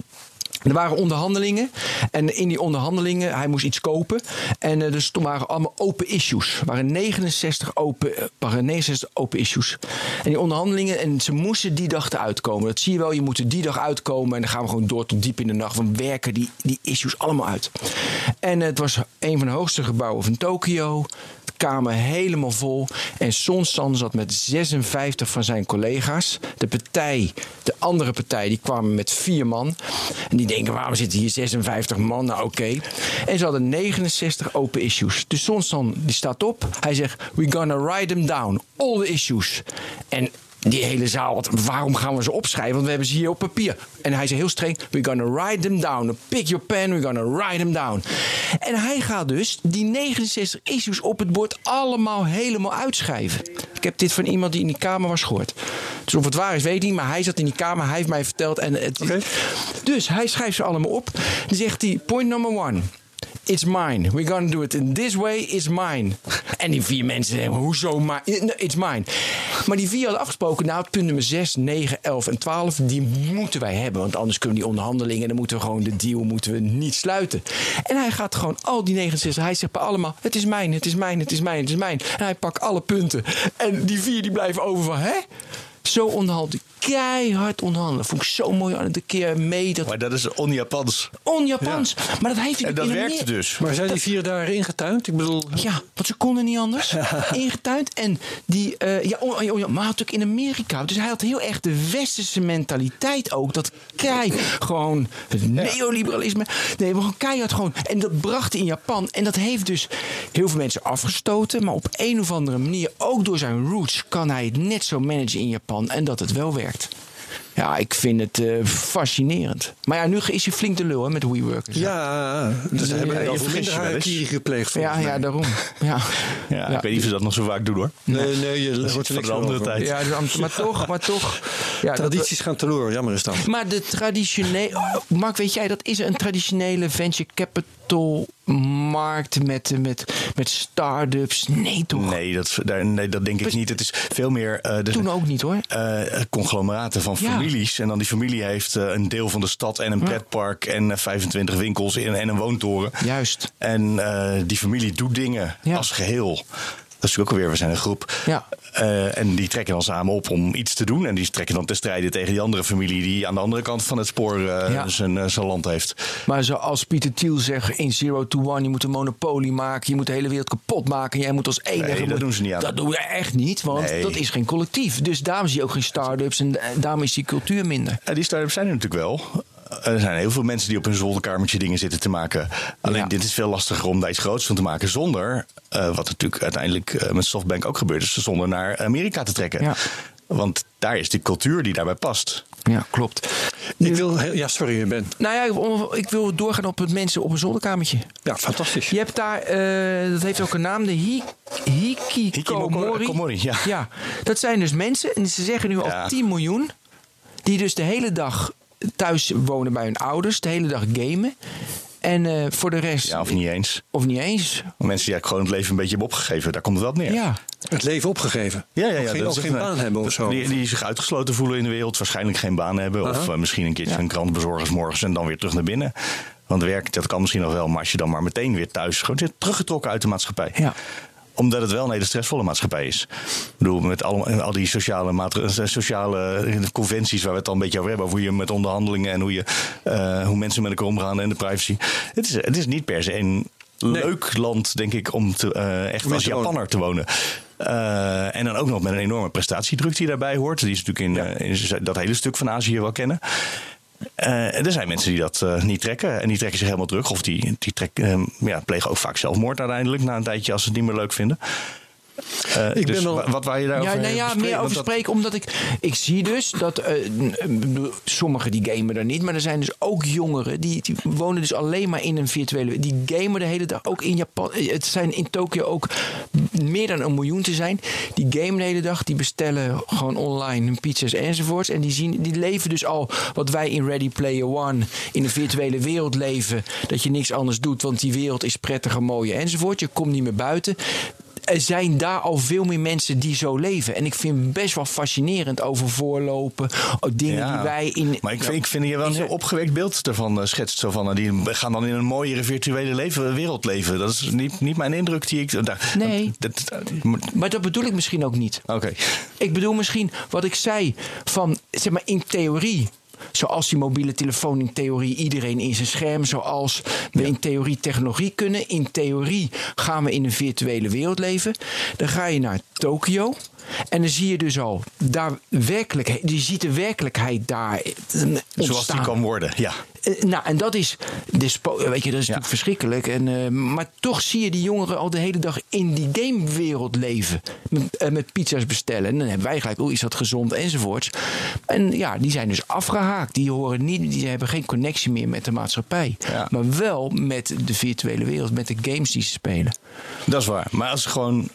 Er waren onderhandelingen. En in die onderhandelingen, hij moest iets kopen. En eh, dus toen waren allemaal open issues. Er waren 69 open, eh, waren 69 open issues. En die onderhandelingen, en ze moesten die dag eruit komen. Dat zie je wel, je moet er die dag uitkomen. En dan gaan we gewoon door tot diep in de nacht. Van werken die, die issues allemaal uit. En het was een van de hoogste gebouwen van Tokio. Kamer helemaal vol. En Sonsan zat met 56 van zijn collega's. De partij, de andere partij, die kwamen met vier man. En die denken, waarom zitten hier 56 man? Nou, oké. En ze hadden 69 open issues. Dus Sonsan, die staat op. Hij zegt, we're gonna write them down. All the issues. En die hele zaal, wat- waarom gaan we ze opschrijven? Want we hebben ze hier op papier. En hij zei heel streng, we're gonna write them down. Pick your pen, we're gonna write them down. En hij gaat dus die 69 issues op het bord allemaal helemaal uitschrijven. Ik heb dit van iemand die in die kamer was gehoord. Dus of het waar is, weet ik niet. Maar hij zat in die kamer, hij heeft mij verteld. En het. Dus hij schrijft ze allemaal op. Dan zegt hij, point number one. It's mine. We're gonna do it in this way. It's mine. En die vier mensen zeggen, hoezo mine? It's mine. Maar die vier hadden afgesproken, nou, punt nummer 6, 9, 11 en 12, die moeten wij hebben. Want anders kunnen die onderhandelingen, dan moeten we gewoon de deal moeten we niet sluiten. En hij gaat gewoon al die 69, hij zegt bij allemaal, het is mijn, het is mijn, het is mijn, het is mijn. En hij pakt alle punten. En die vier die blijven over van, hè? Zo onderhandelen. Keihard onderhandelen. Vond ik zo mooi aan de keer mee. Dat Maar dat is on-Japans. on-Japans. Maar dat heeft hij En dat werkte dus. Maar zijn die vier dagen ingetuind? Ik bedoel, Ja, want ze konden niet anders. Ingetuind. En die, eh, ja, oh, oh, ja, maar had ook in Amerika. Dus hij had heel erg de westerse mentaliteit ook. Dat kei, gewoon het neoliberalisme. Nee, maar gewoon keihard gewoon. En dat bracht hij in Japan. En dat heeft dus heel veel mensen afgestoten. Maar op een of andere manier, ook door zijn roots, kan hij het net zo managen in Japan. En dat het wel werkt. Ja, ik vind het eh, fascinerend. Maar ja, nu is hij flink de lul hè, met WeWork. en zo. ja, dus Ja, hebben je wel vergist minder je harakiri gepleegd ja, ja, daarom. Ja. Ja, ik weet niet of ze dat nog zo vaak doen hoor. Nee, nee, je hoort er niks andere tijd. Ja, dus- maar toch, maar toch. Ja, dat- Tradities gaan teloor, jammer is dat. Maar de traditionele. oh, Mark, weet jij, dat is een traditionele venture capital markt met, met, met start-ups. Nee, toch? Nee dat, daar, nee, dat denk ik niet. Het is veel meer eh, Toen ook niet hoor. eh, conglomeraten van Ja. families. En dan die familie heeft eh, een deel van de stad en een pretpark en eh, 25 winkels en, en een woontoren. Juist. En die familie doet dingen Ja. als geheel. Dat is natuurlijk ook alweer, we zijn een groep. Ja. Eh, en die trekken dan samen op om iets te doen. En die trekken dan te strijden tegen die andere familie die aan de andere kant van het spoor eh, Ja. zijn, eh, zijn land heeft. Maar zoals Pieter Thiel zegt in Zero to One, je moet een monopolie maken, je moet de hele wereld kapot maken. Jij moet als enige. Nee, dat moet- doen ze niet aan. Dat doen we echt niet, want Nee. dat is geen collectief. Dus daarom zie je ook geen start-ups en daarom is die cultuur minder. Ja, die start-ups zijn er natuurlijk wel. Er zijn heel veel mensen die op hun zolderkamertje dingen zitten te maken. Alleen Ja. dit is veel lastiger om daar iets groots van te maken zonder, eh, wat natuurlijk uiteindelijk eh, met Softbank ook gebeurt, is zonder naar Amerika te trekken. Ja. Want daar is die cultuur die daarbij past. Ja, klopt. Ik wil, ja, sorry, Ben. Nou ja, ik- wil doorgaan op het mensen op een zolderkamertje. Ja, fantastisch. Je hebt daar, eh, dat heeft ook een naam, de hi hikikomori. Hikikomori, ja. ja. Dat zijn dus mensen, en ze zeggen nu al Ja. 10 miljoen, die dus de hele dag thuis wonen bij hun ouders, de hele dag gamen. En eh, voor de rest, Ja, of niet eens. of niet eens. Mensen die eigenlijk gewoon het leven een beetje hebben opgegeven, daar komt het wel op neer. Ja, Het leven opgegeven. Ja, ja, ja. Ook geen, dat geen baan hebben of zo. Die, die zich uitgesloten voelen in de wereld, waarschijnlijk geen baan hebben. Of eh, misschien een keertje een krant bezorgen 's morgens en dan weer terug naar binnen. Want werk, dat kan misschien nog wel, maar als je dan maar meteen weer thuis gewoon zit teruggetrokken uit de maatschappij. Ja. Omdat het wel een hele stressvolle maatschappij is. Ik bedoel, met al, al die sociale, maatregelen, sociale conventies waar we het al een beetje over hebben. Over hoe je met onderhandelingen en hoe, je, eh, hoe mensen met elkaar omgaan en de privacy. Het is, het is niet per se een leuk land, denk ik, om te, eh, echt Om als. Japanner te wonen. Eh, en dan ook nog met een enorme prestatiedruk die daarbij hoort. Die is natuurlijk in, eh, in dat hele stuk van Azië wel kennen. Eh, er zijn mensen die dat eh, niet trekken. En die trekken zich helemaal terug. Of die, die trek, eh, ja, plegen ook vaak zelfmoord uiteindelijk. Na een tijdje als ze het niet meer leuk vinden. Eh, Ik dus ben wel- wa- wat waar je daarover ja, nou ja meer over dat- spreken, omdat ik, ik zie dus dat bedoel, sommigen die gamen er niet, maar er zijn dus ook jongeren die, die wonen dus alleen maar in een virtuele. Die gamen de hele dag, ook in Japan. eh, Het zijn in Tokio ook meer dan een miljoen te zijn. Die gamen de hele dag, die bestellen gewoon online hun pizza's enzovoorts. En die, zien, die leven dus al wat wij in Ready Player One in een virtuele wereld leven. Dat je niks anders doet, want die wereld is prettiger, mooier enzovoort. Je komt niet meer buiten er zijn daar al veel meer mensen die zo leven. En ik vind het best wel fascinerend over voorlopen. ook Dingen Ja, die wij in. Maar ik vind, ik vind je wel een heel opgewekt beeld ervan eh, schetst. Zo van, eh, die gaan dan in een mooiere virtuele leven, wereld leven. Dat is niet, niet mijn indruk die ik... Daar, Nee. dat- dat- Maar dat bedoel ik misschien ook niet. Oké. Ik bedoel misschien wat ik zei van, zeg maar in theorie. Zoals die mobiele telefoon in theorie iedereen in zijn scherm. Zoals we in theorie technologie kunnen. In theorie gaan we in een virtuele wereld leven. Dan ga je naar Tokio. En dan zie je dus al, daar werkelijk, je ziet de werkelijkheid daar eh, ontstaan. Zoals die kan worden, ja. Eh, nou, en dat is, weet je, dat is natuurlijk verschrikkelijk. En, eh, maar toch zie je die jongeren al de hele dag in die gamewereld leven. Met, met pizza's bestellen. En dan hebben wij gelijk, oeh, is dat gezond enzovoorts. En ja, die zijn dus afgehaakt. Die, horen niet, die hebben geen connectie meer met de maatschappij. Ja. Maar wel met de virtuele wereld, met de games die ze spelen. Dat is waar. Maar als ze gewoon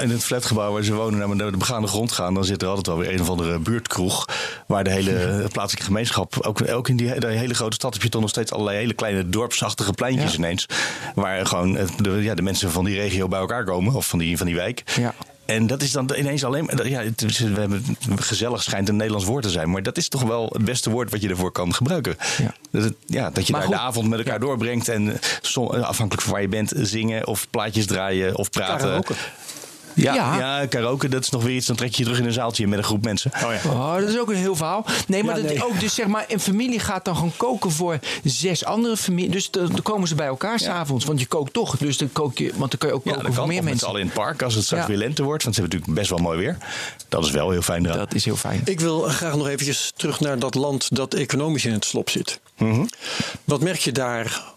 in het flatgebouw waar ze wonen naar naar de begaande grond gaan, dan zit er altijd wel weer een of andere buurtkroeg. Waar de hele plaatselijke gemeenschap, ook, ook in die, die hele grote stad, heb je toch nog steeds allerlei hele kleine dorpsachtige pleintjes Ja. ineens. Waar gewoon eh, de, ja, de mensen van die regio bij elkaar komen, of van die, van die wijk. Ja. En dat is dan ineens alleen maar. Ja, het we hebben, gezellig schijnt een Nederlands woord te zijn. Maar dat is toch wel het beste woord wat je ervoor kan gebruiken. Ja. Dat, het- ja, dat je Maar daar de avond met elkaar doorbrengt. En eh, som- eh, afhankelijk van waar je bent, zingen of plaatjes draaien of praten. Karaoke. Ja, Ja. ja. karaoke, dat is nog weer iets. Dan trek je je terug in een zaaltje met een groep mensen. Oh ja. Oh, dat is ook een heel verhaal. Nee, maar Ja, dat nee. ook dus zeg maar een familie gaat dan gewoon koken voor zes andere families. Dus dan komen ze bij elkaar s'avonds, want je kookt toch. Dus dan kook je, want dan kun je ook Ja, koken voor kan. meer mensen. allen in het park als het straks Ja. weer lente wordt. Want ze hebben natuurlijk best wel mooi weer. Dat is wel heel fijn eraan. Dat is heel fijn. Ik wil graag nog eventjes terug naar dat land dat economisch in het slop zit. Mhm. Wat merk je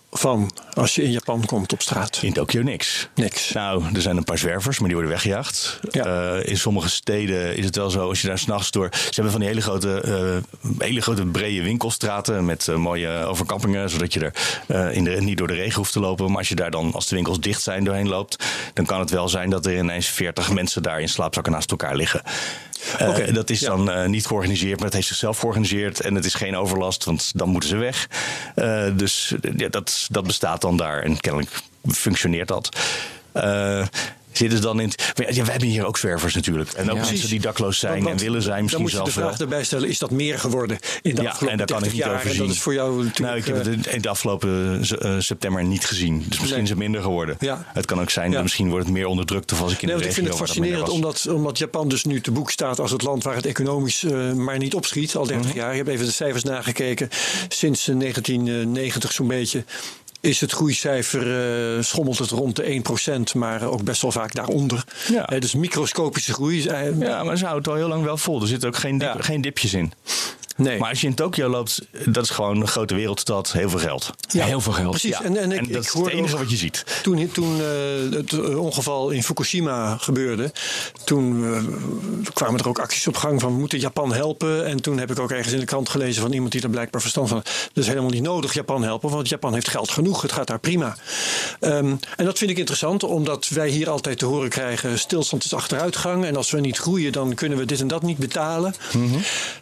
daarvan als je in Japan komt op straat? In Tokio niks. Niks. Nou, er zijn een paar zwervers, maar die worden weggejaagd. Ja. Eh, in sommige steden is het wel zo, als je daar s'nachts door... Ze hebben van die hele grote, eh, hele grote brede winkelstraten met eh, mooie overkappingen... zodat je er in de, niet door de regen hoeft te lopen. Maar als je daar dan, als de winkels dicht zijn, doorheen loopt... dan kan het wel zijn dat er ineens 40 mensen daar in slaapzakken naast elkaar liggen. Eh, Oké, dat is ja. dan eh, niet georganiseerd, maar het heeft zichzelf georganiseerd. En het is geen overlast, want dan moeten ze weg. Eh, dus ja, dat, dat bestaat dan daar en kennelijk functioneert dat. Eh zitten ze dan in. het- Ja, we hebben hier ook zwervers natuurlijk. En ook Ja. mensen die dakloos zijn Want- en willen zijn, Dan misschien moet je de zelfs vraag erbij stellen: is dat meer geworden in de Ja, afgelopen en daar kan ik 30 niet over zien. dat is voor jou natuurlijk. Nou, ik heb eh, het in de afgelopen eh, september niet gezien. Dus misschien Nee. is het minder geworden. Ja. Het kan ook zijn dat misschien wordt het meer onderdrukt. Of als ik in Nee, de want ik regio vind het dat fascinerend omdat, omdat Japan dus nu te boek staat als het land waar het economisch eh, maar niet opschiet. Al 30 Mhm. jaar. Ik heb even de cijfers nagekeken. Sinds eh, 1990 zo'n beetje is het groeicijfer, eh, schommelt het rond de 1%, maar ook best wel vaak daaronder. Ja. Eh, dus microscopische groei. is, eh, Ja, maar ze houden het al heel lang wel vol. Er zitten ook geen, dip- Ja. geen dipjes in. Nee. Maar als je in Tokio loopt, dat is gewoon een grote wereldstad, heel veel geld. Ja, heel veel geld. Precies. Ja. En, en, ik, En dat ik is het enige wat je ziet. Toen, toen eh, het eh, ongeval in Fukushima gebeurde, toen eh, kwamen er ook acties op gang van we moeten Japan helpen. En toen heb ik ook ergens in de krant gelezen van iemand die er blijkbaar verstand van had. Dat is helemaal niet nodig Japan helpen, want Japan heeft geld genoeg. Het gaat daar prima. Ehm, en dat vind ik interessant, omdat wij hier altijd te horen krijgen: stilstand is achteruitgang. En als we niet groeien, dan kunnen we dit en dat niet betalen.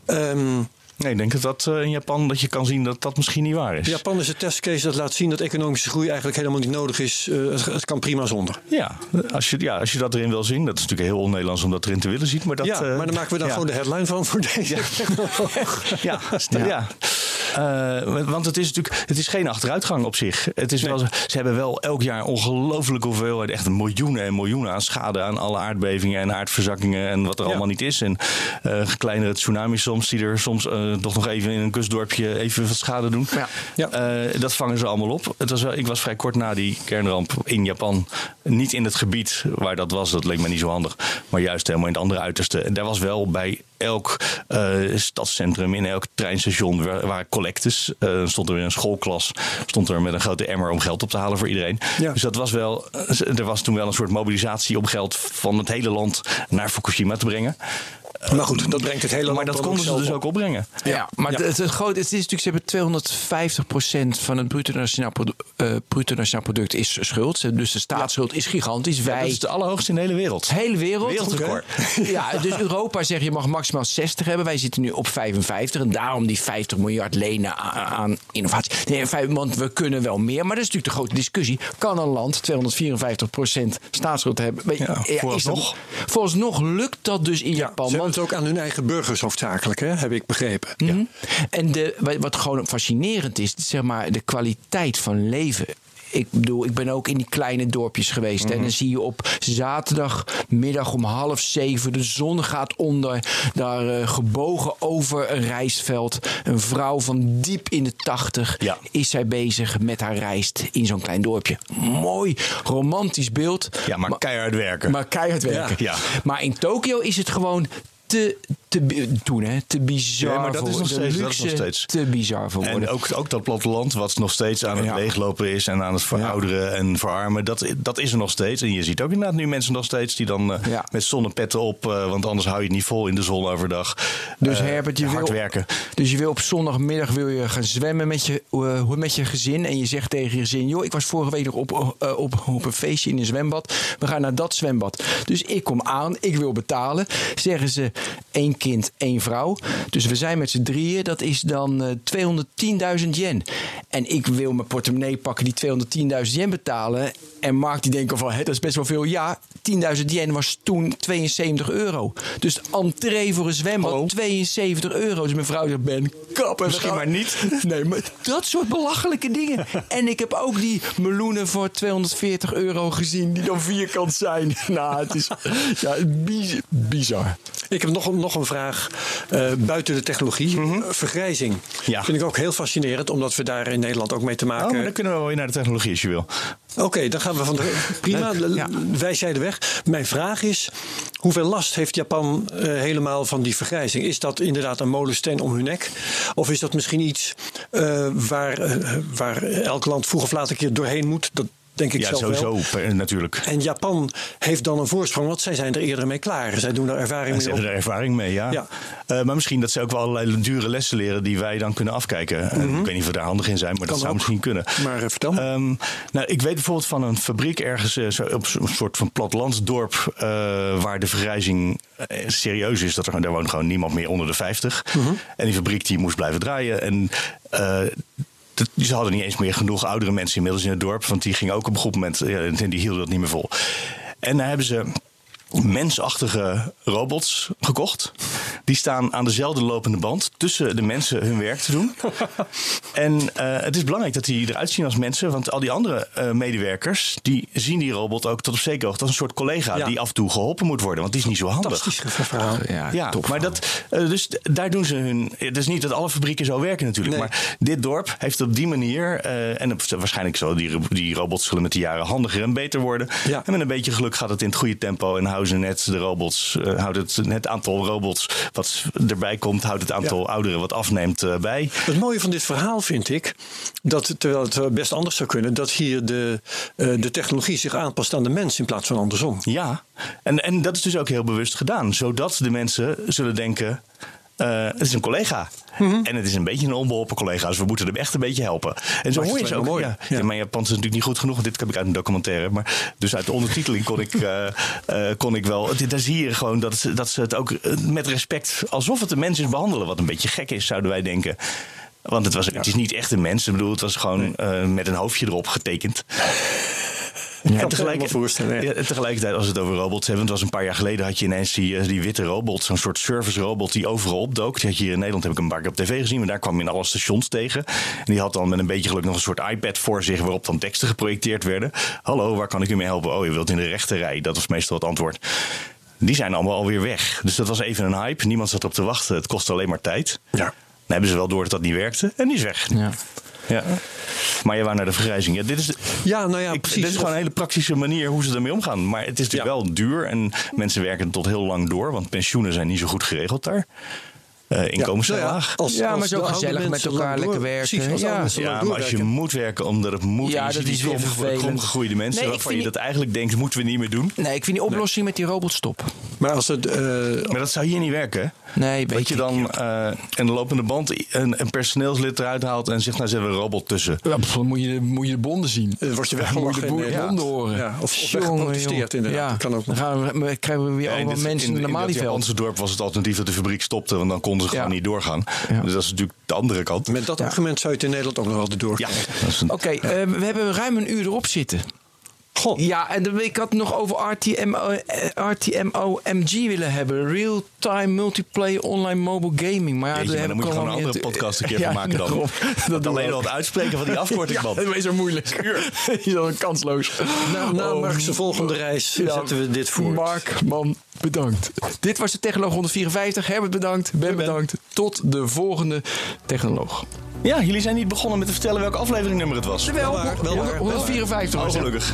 Ehm, Nee, ik denk dat dat eh, in Japan dat je kan zien dat dat misschien niet waar is. Japan is een testcase dat laat zien dat economische groei eigenlijk helemaal niet nodig is. Eh, het, het kan prima zonder. Ja, als je, ja, als je dat erin wil zien. Dat is natuurlijk heel on-Nederlands om dat erin te willen zien. Maar, dat, ja, eh, maar dan maken we dan ja. gewoon de headline van voor deze. Ja, st- ja. Eh, want het is natuurlijk het is geen achteruitgang op zich. Het is wel, ze hebben wel elk jaar ongelooflijke hoeveelheid, echt miljoenen en miljoenen aan schade aan alle aardbevingen en aardverzakkingen en wat er Ja. allemaal niet is. En eh kleinere tsunamis soms, die er soms eh, toch nog even in een kustdorpje even wat schade doen. Ja. Ja. Dat vangen ze allemaal op. Het was wel, ik was vrij kort na die kernramp in Japan. Niet in het gebied waar dat was, dat leek me niet zo handig. Maar juist helemaal in het andere uiterste. En daar was wel bij elk eh, stadscentrum, in elk treinstation waar collectes. eh, stond er weer een schoolklas. Stond er met een grote emmer om geld op te halen voor iedereen. Ja. Dus dat was wel. Er was toen wel een soort mobilisatie om geld van het hele land naar Fukushima te brengen. Maar goed, dat brengt het hele Maar dat konden ze dus op. ook opbrengen. Ja, maar Ja. Het, het, grote, het is natuurlijk, ze hebben 250% van het bruto nationaal, produ- eh, bruto nationaal product is schuld. Dus de staatsschuld is gigantisch. Wij, Dat is de allerhoogste in de hele wereld. de hele wereld. Wereldrecord. Ja, dus Europa zegt je mag maximaal 60 hebben. Wij zitten nu op 55. En daarom die 50 miljard lenen aan innovatie. Nee, want we kunnen wel meer. Maar dat is natuurlijk de grote discussie. Kan een land 254% staatsschuld hebben? Weet je, Ja, is dat- vooralsnog. Vooralsnog lukt dat dus in Ja, Japan. Ook aan hun eigen burgers hoofdzakelijk, hè, heb ik begrepen. Mhm. En de, wat- gewoon fascinerend is, zeg maar, de kwaliteit van leven. Ik bedoel, ik ben ook in die kleine dorpjes geweest. En dan zie je op zaterdagmiddag om half zeven, de zon gaat onder. Daar eh, gebogen over een rijstveld. Een vrouw van diep in de tachtig Ja. is zij bezig met haar rijst in zo'n klein dorpje. Mooi, romantisch beeld. Ja, maar keihard werken. Maar keihard werken. Ja. Maar in Tokio is het gewoon te, te toen hè, te bizar Ja, maar dat is voor nog de steeds- dat is luxe nog steeds. te bizar voor En ook, ook dat platteland, wat nog steeds aan het Ja. leeglopen is en aan het verouderen en verarmen, dat, dat is er nog steeds. En je ziet ook inderdaad nu mensen nog steeds die dan eh, Ja. met zonnepetten op, eh, want anders hou je het niet vol in de zon overdag. Dus Eh, Herbert, je hard wil, werken. dus je wil op zondagmiddag wil je gaan zwemmen met je, met je gezin. En je zegt tegen je gezin: Joh, ik was vorige week nog op, op, op een feestje in een zwembad. We gaan naar dat zwembad. Dus ik kom aan, ik wil betalen. Zeggen ze: één kind, één vrouw. Dus we zijn met z'n drieën. Dat is dan eh 210.000 yen. En ik wil mijn portemonnee pakken, die 210.000 yen betalen. En Mark die denkt al van, hè, dat is best wel veel. Ja, 10.000 yen was toen 72 euro. Dus de entree voor een zwembad, Hallo? 72 euro. Dus mijn vrouw zegt, Ben, kappen. Misschien maar niet. Nee, maar dat soort belachelijke dingen. En ik heb ook die meloenen voor 240 euro gezien, die dan vierkant zijn. Nou, het is ja, biz- bizar. Ik heb nog, nog een vraag eh, buiten de technologie. Eh, Vergrijzing. Mhm. Ja. Vind ik ook heel fascinerend, omdat we daar in Nederland ook mee te Oh, maken maar dan kunnen we wel weer naar de technologie als je wil. Oké, dan gaan we van de. Prima, Ja. wijs jij de weg. Mijn vraag is: hoeveel last heeft Japan eh, helemaal van die vergrijzing? Is dat inderdaad een molensteen om hun nek? Of is dat misschien iets waar, waar elk land vroeg of laat een keer doorheen moet? Dat denk ik Ja, zelf sowieso, wel. per- natuurlijk. En Japan heeft dan een voorsprong, want zij zijn er eerder mee klaar. Zij doen er ervaring mee hebben op. er ervaring mee, ja. Ja. Eh, maar misschien dat ze ook wel allerlei dure lessen leren die wij dan kunnen afkijken. Eh, Ik weet niet of we daar handig in zijn, maar dat zou ook. misschien kunnen. Maar eh, vertel. Ehm, nou, ik weet bijvoorbeeld van een fabriek ergens zo op een soort van plattelandsdorp. waar de vergrijzing serieus is. Dat er, daar woont gewoon niemand meer onder de 50. En die fabriek die moest blijven draaien. En ze hadden niet eens meer genoeg oudere mensen inmiddels in het dorp. Want die gingen ook op een goed moment. Ja, die hielden dat niet meer vol. En daar hebben ze mensachtige robots gekocht. Die staan aan dezelfde lopende band tussen de mensen hun werk te doen. en eh, het is belangrijk dat die eruit zien als mensen. Want al die andere eh, medewerkers die zien die robot ook tot op zekere hoogte als een soort collega Ja. die af en toe geholpen moet worden. Want die is niet zo handig. Fantastisch verhaal. Ja, Ja, top maar dat, eh, dus daar doen ze hun. Het is niet dat alle fabrieken zo werken natuurlijk. Nee. Maar dit dorp heeft op die manier. eh, en waarschijnlijk zullen die, die robots zullen met de jaren handiger en beter worden. Ja. En met een beetje geluk gaat het in het goede tempo. En houden net de robots. eh, houdt het, het aantal robots wat erbij komt. Houdt het aantal Ja. ouderen wat afneemt eh, bij. Het mooie van dit verhaal vind ik dat, terwijl het wel best anders zou kunnen, dat hier de, eh, de technologie zich aanpast aan de mens in plaats van andersom. Ja, en, en dat is dus ook heel bewust gedaan. Zodat de mensen zullen denken. Eh, het is een collega. Mhm. En het is een beetje een onbeholpen collega. Dus we moeten hem echt een beetje helpen. En zo hoor je het ze ook. mooi. Ja, Ja. ja. Mijn Japans is natuurlijk niet goed genoeg. Want dit heb ik uit een documentaire. Maar dus uit de ondertiteling kon ik, eh, eh, kon ik wel. Daar zie je gewoon dat, ze- dat ze het ook met respect. alsof het een mens is behandelen. Wat een beetje gek is, zouden wij denken. Want het, was, het is niet echt een mens. Ik bedoel, het was gewoon met een hoofdje erop getekend. kan En me helemaal voorstellen, ja. ja, tegelijkertijd, als we het over robots hebben. Het was een paar jaar geleden had je ineens die, eh, die witte robot. Zo'n soort service robot die overal opdook. Die had je hier in Nederland heb ik een paar keer op tv gezien. Maar daar kwam je in alle stations tegen. En die had dan met een beetje geluk nog een soort iPad voor zich. Waarop dan teksten geprojecteerd werden. Hallo, waar kan ik u mee helpen? Oh, je wilt in de rechterrij. Dat was meestal het antwoord. Die zijn allemaal alweer weg. Dus dat was even een hype. Niemand zat op te wachten. Het kostte alleen maar tijd. Ja. Dan hebben ze wel door dat dat niet werkte. En die is weg. Ja. Ja. Maar je wou naar de vergrijzing. Ja, dit is, Ja, nou ja, ik, precies. Dit is gewoon een hele praktische manier hoe ze ermee omgaan. Maar het is natuurlijk Ja. wel duur en mensen werken tot heel lang door. Want pensioenen zijn niet zo goed geregeld daar. Eh, inkomens zijn Nou ja, laag. als- Ja, als maar de oude gezellig met elkaar lekker werken. Precies, als de Ja. Ja, maar als je moet werken omdat het moet. Ja, dat is die weer vervelend. mensen Nee, ik waarvan vind je dat eigenlijk denkt, moeten we niet meer doen. Nee, ik vind die oplossing met die robot stop. Maar als het. eh, Maar dat zou hier niet werken. hè? Nee, weet Dat je dan eh een lopende band een, een personeelslid eruit haalt en zegt, nou zetten we een robot tussen. Ja, dan moet je, de- moet je de bonden zien. eh, word je moet weggelachen de in bonden horen. Ja, of, weggeprotesteerd inderdaad. Ja. Dat kan ook Dan nog. gaan we, krijgen we weer Ja, in allemaal mensen in, in dat Malieveld. Japanse dorp was het alternatief dat de fabriek stopte, want dan konden ze Ja. gewoon niet doorgaan. Ja. Dus dat is natuurlijk de andere kant. Met dat argument zou je het in Nederland ook nog wel door. Ja, dat is een- Oké, eh, we hebben ruim een uur erop zitten. Goh. Ja, en dan- ik had het nog over RTMO, eh, RTMO MG willen hebben. Real-time multiplayer online mobile gaming. Maar ja, Jeetje, maar dan moet je ik gewoon een andere podcast een keer Ja, van maken dan. daarom. Dat alleen al het uitspreken van die afkorting, man. dat is zo moeilijk. Je dan kansloos. Na, na Oh, Mark's volgende reis ja, zetten we dit voor. Mark, man, bedankt. Dit was de Technoloog 154. Herbert bedankt. Ben bedankt. Tot de volgende Technoloog. Ja, jullie zijn niet begonnen met te vertellen welke afleveringnummer het was. Wel, wel wel 154 Oh, gelukkig.